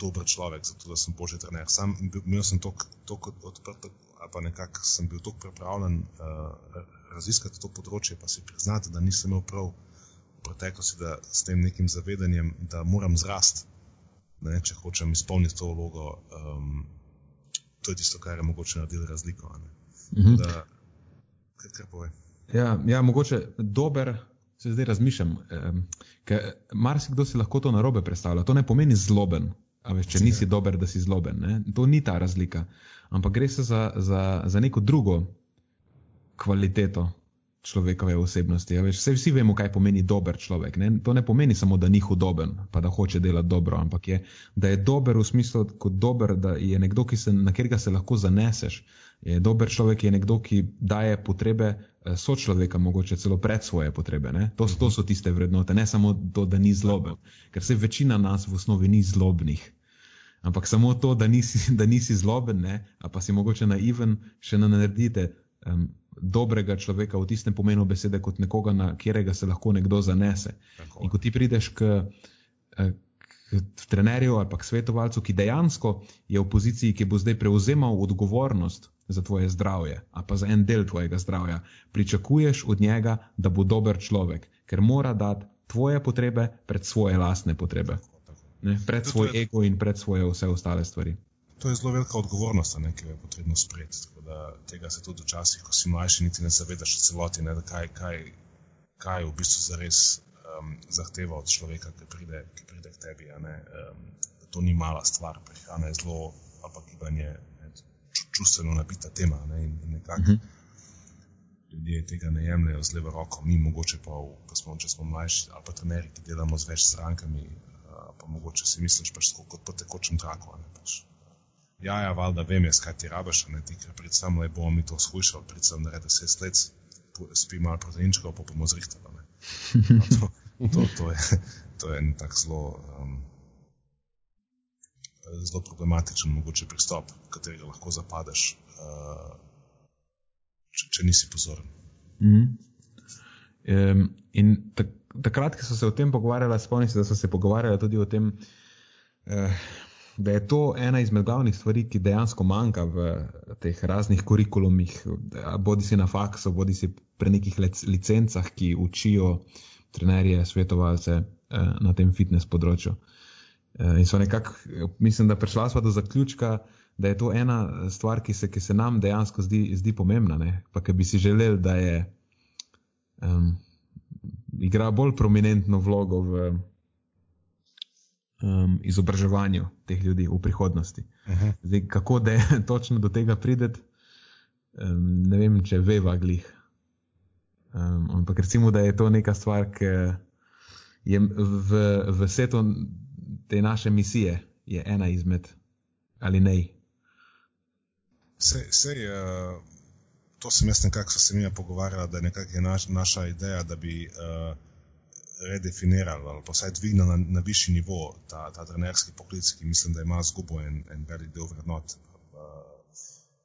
Speaker 2: dober človek, zato da sem božji trener. Sam imel sem toliko odprto, ali pa nekako sem bil tako pripravljen uh, raziskati to področje, pa si priznati, da nisem imel prav v preteklosti, da s tem nekim zavedanjem, da moram zrasti, ne, če hočem izpolniti to vlogo. Um, to je tisto, kar je mogoče narediti razliko. Mhm. Da, kaj, kaj
Speaker 1: ja, ja, mogoče dober. Se zdaj razmišljam, um, ker marsikdo si lahko to narobe predstavlja. To ne pomeni zloben, veš, če nisi dober, da si zloben. Ne? To ni ta razlika. Ampak gre se za, za, za neko drugo kvaliteto človekove osebnosti. Ja, veš, vse, vsi vemo, kaj pomeni dober človek. Ne? To ne pomeni samo, da ni hudoben, pa da hoče delati dobro, ampak je, da je dober v smislu, kot dober, da je nekdo, se, na katerega se lahko zaneseš. Je dober človek je nekdo, ki daje potrebe eh, sočloveka, mogoče celo pred svoje potrebe. To, to so tiste vrednote, ne samo to, da ni zloben. Ker se večina nas v osnovi ni zlobnih. Ampak samo to, da nisi, da nisi zloben, ne? pa si mogoče naiven, še ne naredite. Um, dobrega človeka v tistem pomenu besede, kot nekoga, na katerega se lahko nekdo zanese. Tako. In ko ti prideš k, eh, k trenerju ali pa k svetovalcu, ki dejansko je v poziciji, ki bo zdaj prevzemal odgovornost za tvoje zdravje, ali pa za en del tvojega zdravja, pričakuješ od njega, da bo dober človek, ker mora dati tvoje potrebe pred svoje lastne potrebe. Ne, pred svoj ego in pred svoje vse ostale stvari
Speaker 2: to je zelo velika odgovornost, ne, ki jo je potrebno sprejeti. Tega se tudi včasih, ko si mlajši, niti ne zavedaš v celoti, ne, kaj, kaj, kaj v bistvu zares um, zahteva od človeka, ki pride, ki pride k tebi. Um, to ni mala stvar, prehrana je zelo, ali pa gibanje, čustveno nabita tema. Ne, in, in nekako, uh mhm. -huh. ljudje tega ne jemljajo z levo roko, mi mogoče pa, v, smo, če smo mlajši ali pa trenerji, ki delamo z več strankami, pa mogoče si misliš pač kot po tekočem traku. Pač. Ja, ja, valjda vem, jaz kaj ti rabiš, ne ti, ker predvsem le bomo mi to skušali, predvsem naredi se sled, spi malo proteinčkov, pa bomo zrihtali. To, to, to, je, to je en tak zelo, um, zelo problematičen mogoče pristop, katerega lahko zapadeš. Uh, če, če nisi pozoren.
Speaker 1: Mm -hmm. um, in takrat, ko so se o tem pogovarjali, spomnim se, da so se pogovarjali tudi o tem, uh, da je to ena izmed glavnih stvari, ki dejansko manjka v teh raznih kurikulumih, bodi si na faksu, bodi si pri nekih licencah, ki učijo trenerje, svetovalce uh, na tem fitness področju. Uh, in so nekako, mislim, da prišla sva do zaključka, da je to ena stvar, ki se, ki se nam dejansko zdi, zdi pomembna, ne? pa ki bi si želeli, da je um, igra bolj prominentno vlogo v um, izobraževanju teh ljudi v prihodnosti. -huh. Zdaj, kako da je točno do tega prideti, um, ne vem, če veva glih. Um, ampak recimo, da je to neka stvar, ki je v, v svetu te naše misije, je ena izmed ali ne.
Speaker 2: Sej, sej, uh, to sem jaz nekako se mi pogovarjala, da je naš, naša ideja, da bi uh, redefinirali ali pa vsaj dvignili na, na višji nivo ta, ta trenerski poklic, ki mislim, da ima zgubo en, en velik del vrednot uh,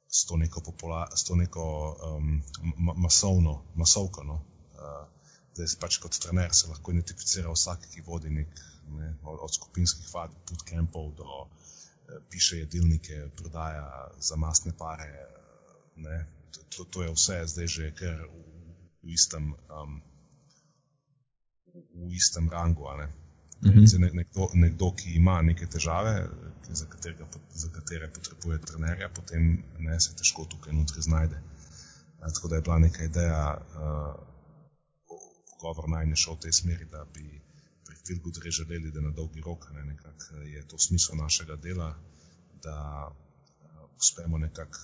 Speaker 2: s to neko, popula, s to neko um, masovno, masovko. No? Uh, da je pač kot trener se lahko identificira vsak, ki vodi nek, ne, od, skupinskih vad, bootcampov do piše jedilnike, prodaja za masne pare. To, to je vse zdaj že kar v, v, istem, um, v istem rangu. Ne? Mm -hmm. nekdo, nekdo, ki ima neke težave, za, katerega, za katere potrebuje trenerja, potem ne, se težko tukaj notri znajde. Tako da je bila neka ideja, uh, pogovor naj ne šel v tej smeri, da bi Filgud res želeli, da na dolgi rok ne, nekak, je to smisel našega dela, da uh, uspemo nekako,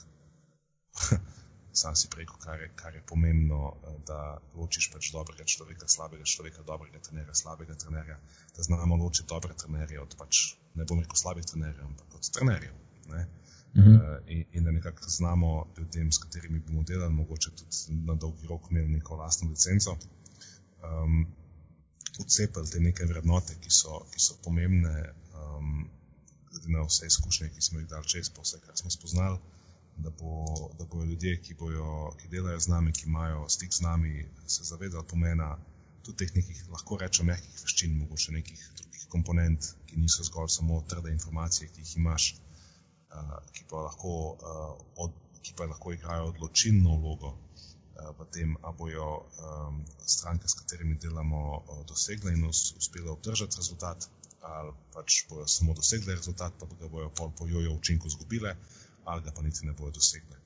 Speaker 2: sam si preko, kar je, kar je pomembno, uh, da ločiš pač dobrega človeka, slabega človeka, dobrega trenerja, slabega trenerja, da znamo ločiti dobre trenerje od pač, ne bom rekel slabih trenerjev, ampak od trenerjev. Ne. Mhm. Uh, in, in da nekako znamo ljudem, s katerimi bomo delali, mogoče tudi na dolgi rok imeli neko lastno licenco. Um, odcepili te neke vrednote, ki so, ki so pomembne, um, glede na vse izkušnje, ki smo jih dali čez, pa vse, kar smo spoznali, da, bo, da bojo ljudje, ki, bojo, ki delajo z nami, ki imajo stik z nami, se zavedali pomena tudi teh nekih, lahko rečem, mehkih veščin, mogoče nekih drugih komponent, ki niso zgolj samo trde informacije, ki jih imaš, uh, ki, pa lahko, uh, od, ki pa lahko igrajo odločilno vlogo v tem, ali bojo um, stranke, s katerimi delamo, dosegle in uspele obdržati rezultat, ali pač bojo samo dosegle rezultat, pa ga bojo pol po jojo učinku izgubile, ali ga pa niti ne bojo dosegle.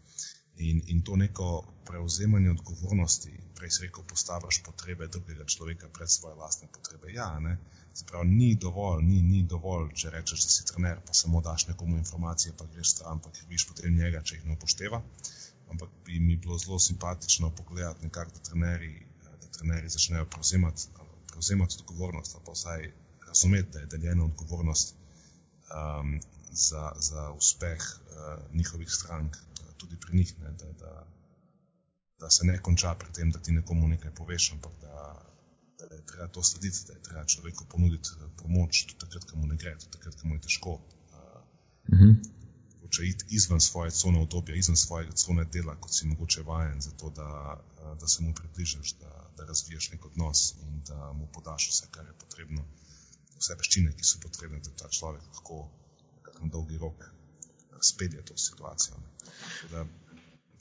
Speaker 2: In, in to neko prevzemanje odgovornosti, prej si rekel, postaviš potrebe drugega človeka pred svoje lastne potrebe. Ja, ne. Zaprav, ni dovolj, ni, ni dovolj, če rečeš, da si trener, pa samo daš nekomu informacije, pa greš stran, pa kriviš potem njega, če jih ne upošteva ampak bi mi bilo zelo simpatično pogledati, nekak, da trenerji, da trenerji začnejo prevzemati, prevzemati odgovornost, pa vsaj razumeti, da je deljena odgovornost um, za, za uspeh njihovih strank, tudi pri njih, ne, da, da, da se ne konča pri tem, da ti nekomu nekaj poveš, ampak da, da je treba to slediti, da je treba človeku ponuditi pomoč, tudi takrat, ko mu ne gre, tudi takrat, ko mu je težko. Uh, -hmm mogoče iti izven svoje cone obdobja, izven svojega cone dela, kot si mogoče vajen, zato da, da se mu približaš, da, da razviješ nek odnos in da mu podaš vse, kar je potrebno, vse veščine, ki so potrebne, da ta človek lahko na dolgi rok spelje to situacijo. Da,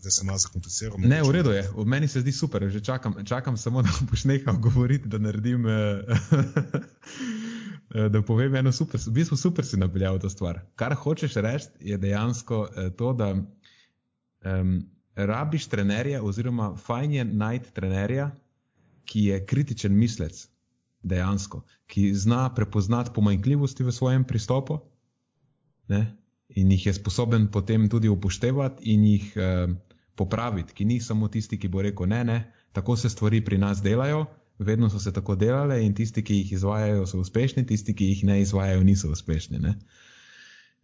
Speaker 2: da se malo zakompliciral.
Speaker 1: Ne, v redu je, v meni se zdi super, že čakam, čakam samo, da boš nehal govoriti, da naredim. Eh, Eh, da povem eno super, v bistvu super si napeljal to stvar. Kar hočeš reči, je dejansko eh, to, da um, rabiš trenerja, oziroma fajn je najti trenerja, ki je kritičen mislec, dejansko, ki zna prepoznati pomanjkljivosti v svojem pristopu ne? In jih je sposoben potem tudi upoštevati in jih uh, popraviti, ki ni samo tisti, ki bo rekel: ne, ne, tako se stvari pri nas delajo, vedno so se tako delale in tisti, ki jih izvajajo, so uspešni, tisti, ki jih ne izvajajo, niso uspešni.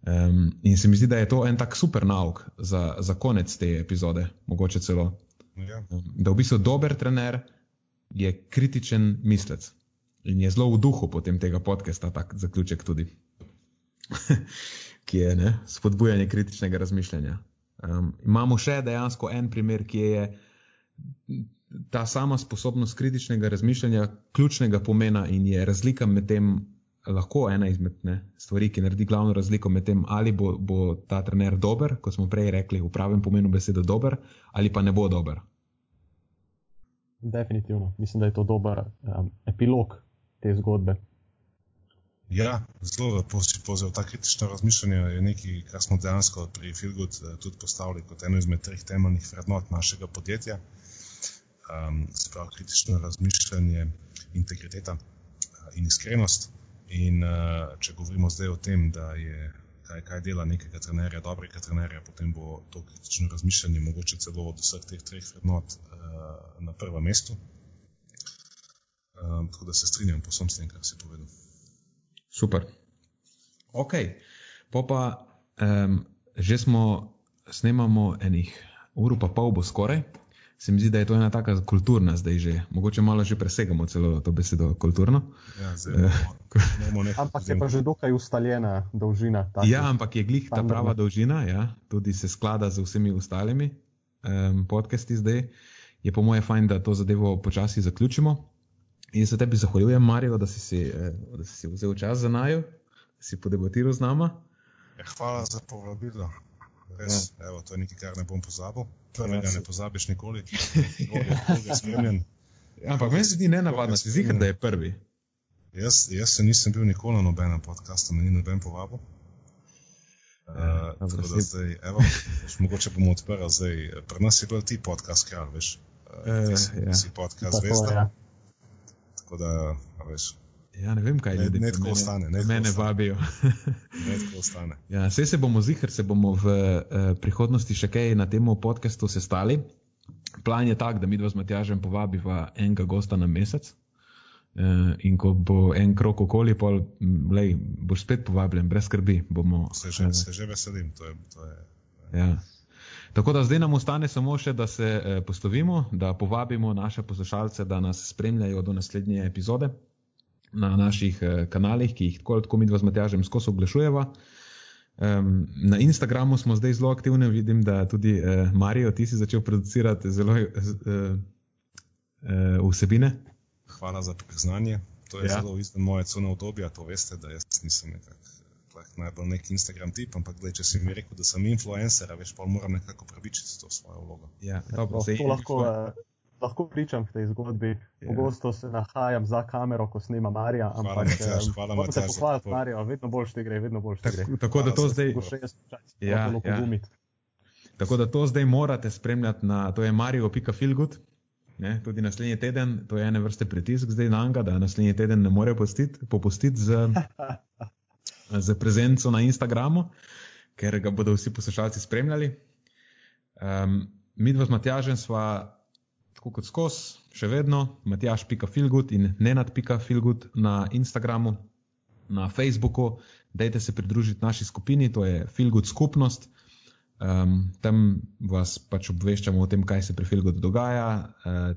Speaker 1: Um, in se mi zdi, da je to en tak super nauk za, za konec te epizode, mogoče celo. Ja. Da v bistvu dober trener je kritičen mislec in je zelo v duhu potem tega podcasta, tak zaključek tudi, ki je ne, spodbujanje kritičnega razmišljanja. Um, imamo še dejansko en primer, ki je ta sama sposobnost kritičnega razmišljanja ključnega pomena in je razlika med tem, lahko ena izmed ne, stvari, ki naredi glavno razliko med tem, ali bo, bo ta trener dober, kot smo prej rekli, v pravem pomenu besede dober, ali pa ne bo dober.
Speaker 3: Definitivno. Mislim, da je to dober um, epilog te zgodbe.
Speaker 2: Ja, zelo lepo si povzel. Ta kritično razmišljanje je nekaj, kar smo dejansko pri Filgut eh, tudi postavili kot eno izmed treh temeljnih vrednot našega podjetja. Um, Spravo kritično razmišljanje, integriteta uh, in iskrenost. In uh, če govorimo zdaj o tem, da je kaj, kaj dela nekega trenerja, dobrega trenerja, potem bo to kritično razmišljanje mogoče celo od vseh teh treh vrednot uh, na prvem mestu. Um, tako da se strinjam posem s tem, kar si povedal.
Speaker 1: Super. Ok, pa pa um, že smo, snemamo enih ur, pa pol bo skoraj se mi zdi, da je to ena taka kulturna zdaj že. Mogoče malo že presegamo celo to besedo kulturno.
Speaker 2: Ja, zelo,
Speaker 3: ampak je pa že dokaj ustaljena dolžina.
Speaker 1: Ja, ampak je glih ta prava dolžina, ja, tudi se sklada z vsemi ostalimi um, podcasti zdaj. Je po moje fajn, da to zadevo počasi zaključimo. In se tebi zahvaljujem, Marijo, da si, si, eh, da si, si vzel čas za najo, da si podebatiral z nama.
Speaker 2: Ja, hvala za povabilo. Res, ja. evo, to je nekaj, kar ne bom pozabil. Prvega ja, ne pozabiš nikoli, druge spremljen.
Speaker 1: Ja, ampak meni se zdi nenavadno, si zihar, da je prvi.
Speaker 2: Jaz, jaz se nisem bil nikoli na nobenem podkastu, me ni noben povabil. Uh, tako da zdaj, evo, mogoče bomo odprli zdaj. Pri nas je bil ti podcast, kralj, veš. Uh, ti si, ja. si podcast, veš. Ja. Tako da, veš.
Speaker 1: Ja, ne vem, kaj
Speaker 2: je. Ne tako ostane. Ne
Speaker 1: mene
Speaker 2: ostane.
Speaker 1: vabijo.
Speaker 2: ne tako ostane.
Speaker 1: Ja, vse se bomo zihar, se bomo v uh, prihodnosti še kaj na tem podkastu sestali. Plan je tak, da mi dva z Matjažem povabiva enega gosta na mesec. Uh, in ko bo en krok okoli, pol, lej, boš spet povabljen, brez skrbi. Bomo,
Speaker 2: se, že, uh, se že veselim. To je, to je,
Speaker 1: ja. Tako da zdaj nam ostane samo še, da se uh, poslovimo, da povabimo naše poslušalce, da nas spremljajo do naslednje epizode na naših eh, kanalih, ki jih tako ali tako mi dva z Matjažem skozi oglašujeva. Um, na Instagramu smo zdaj zelo aktivni, vidim, da tudi uh, Marijo, ti si začel producirati zelo uh, uh, vsebine.
Speaker 2: Hvala za priznanje. To je ja. zelo izven moje cune obdobja, to veste, da jaz nisem nekak, najbolj nek Instagram tip, ampak gled, če si mi rekel, da sem influencer, veš, pa moram nekako pravičiti to svojo vlogo.
Speaker 1: Ja, dobro,
Speaker 3: to lahko. Uh, lahko pričam v tej zgodbi. Yeah. Ja. Pogosto se nahajam za kamero, ko snima Marija. Ampak, hvala,
Speaker 2: Matjaž, hvala, Matjaž.
Speaker 3: Se pohvaliti, Marija, vedno boljš ti gre, vedno boljš ti gre.
Speaker 1: Tako, tako da to zdaj.
Speaker 3: Ja, ja.
Speaker 1: Tako da to zdaj morate spremljati na, to je mario.filgut. Ne, tudi naslednji teden, to je ene vrste pritisk zdaj na Anga, da naslednji teden ne more popustiti z, z prezenco na Instagramu, ker ga bodo vsi poslušalci spremljali. Um, mi dva z Matjažem sva tako kot skos, še vedno, matjaš.filgut in nenad.filgut na Instagramu, na Facebooku, dajte se pridružiti naši skupini, to je Filgut skupnost. Um, tam vas pač obveščamo o tem, kaj se pri Filgutu dogaja. Uh,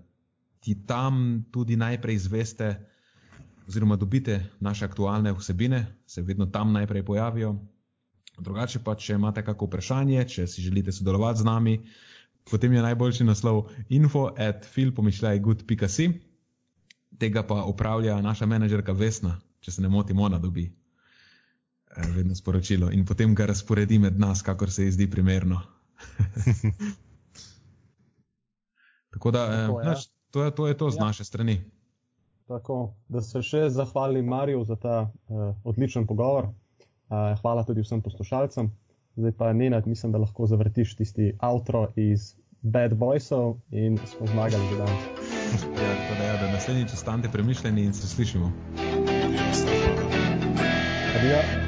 Speaker 1: ti tam tudi najprej izveste, oziroma dobite naše aktualne vsebine, se vedno tam najprej pojavijo. Drugače pa, če imate kakšno vprašanje, če si želite sodelovati z nami, potem je najboljši naslov info at filpomišljajgood.com, tega pa upravlja naša menedžerka Vesna, če se ne motim, ona dobi eh, vedno sporočilo in potem ga razporedi med nas, kakor se ji zdi primerno. Tako da, eh, Tako, ja. naš, to, je, to je to z ja. naše strani.
Speaker 3: Tako, da se še zahvalim Mariju za ta uh, odličen pogovor. Uh, hvala tudi vsem poslušalcem. Zdaj pa Nenad, mislim, da lahko zavrtiš tisti outro iz Bad Boysov in smo zmagali že danes.
Speaker 1: Ja, da, ja, da naslednjič ostanete premišljeni in se slišimo.
Speaker 3: Adijo.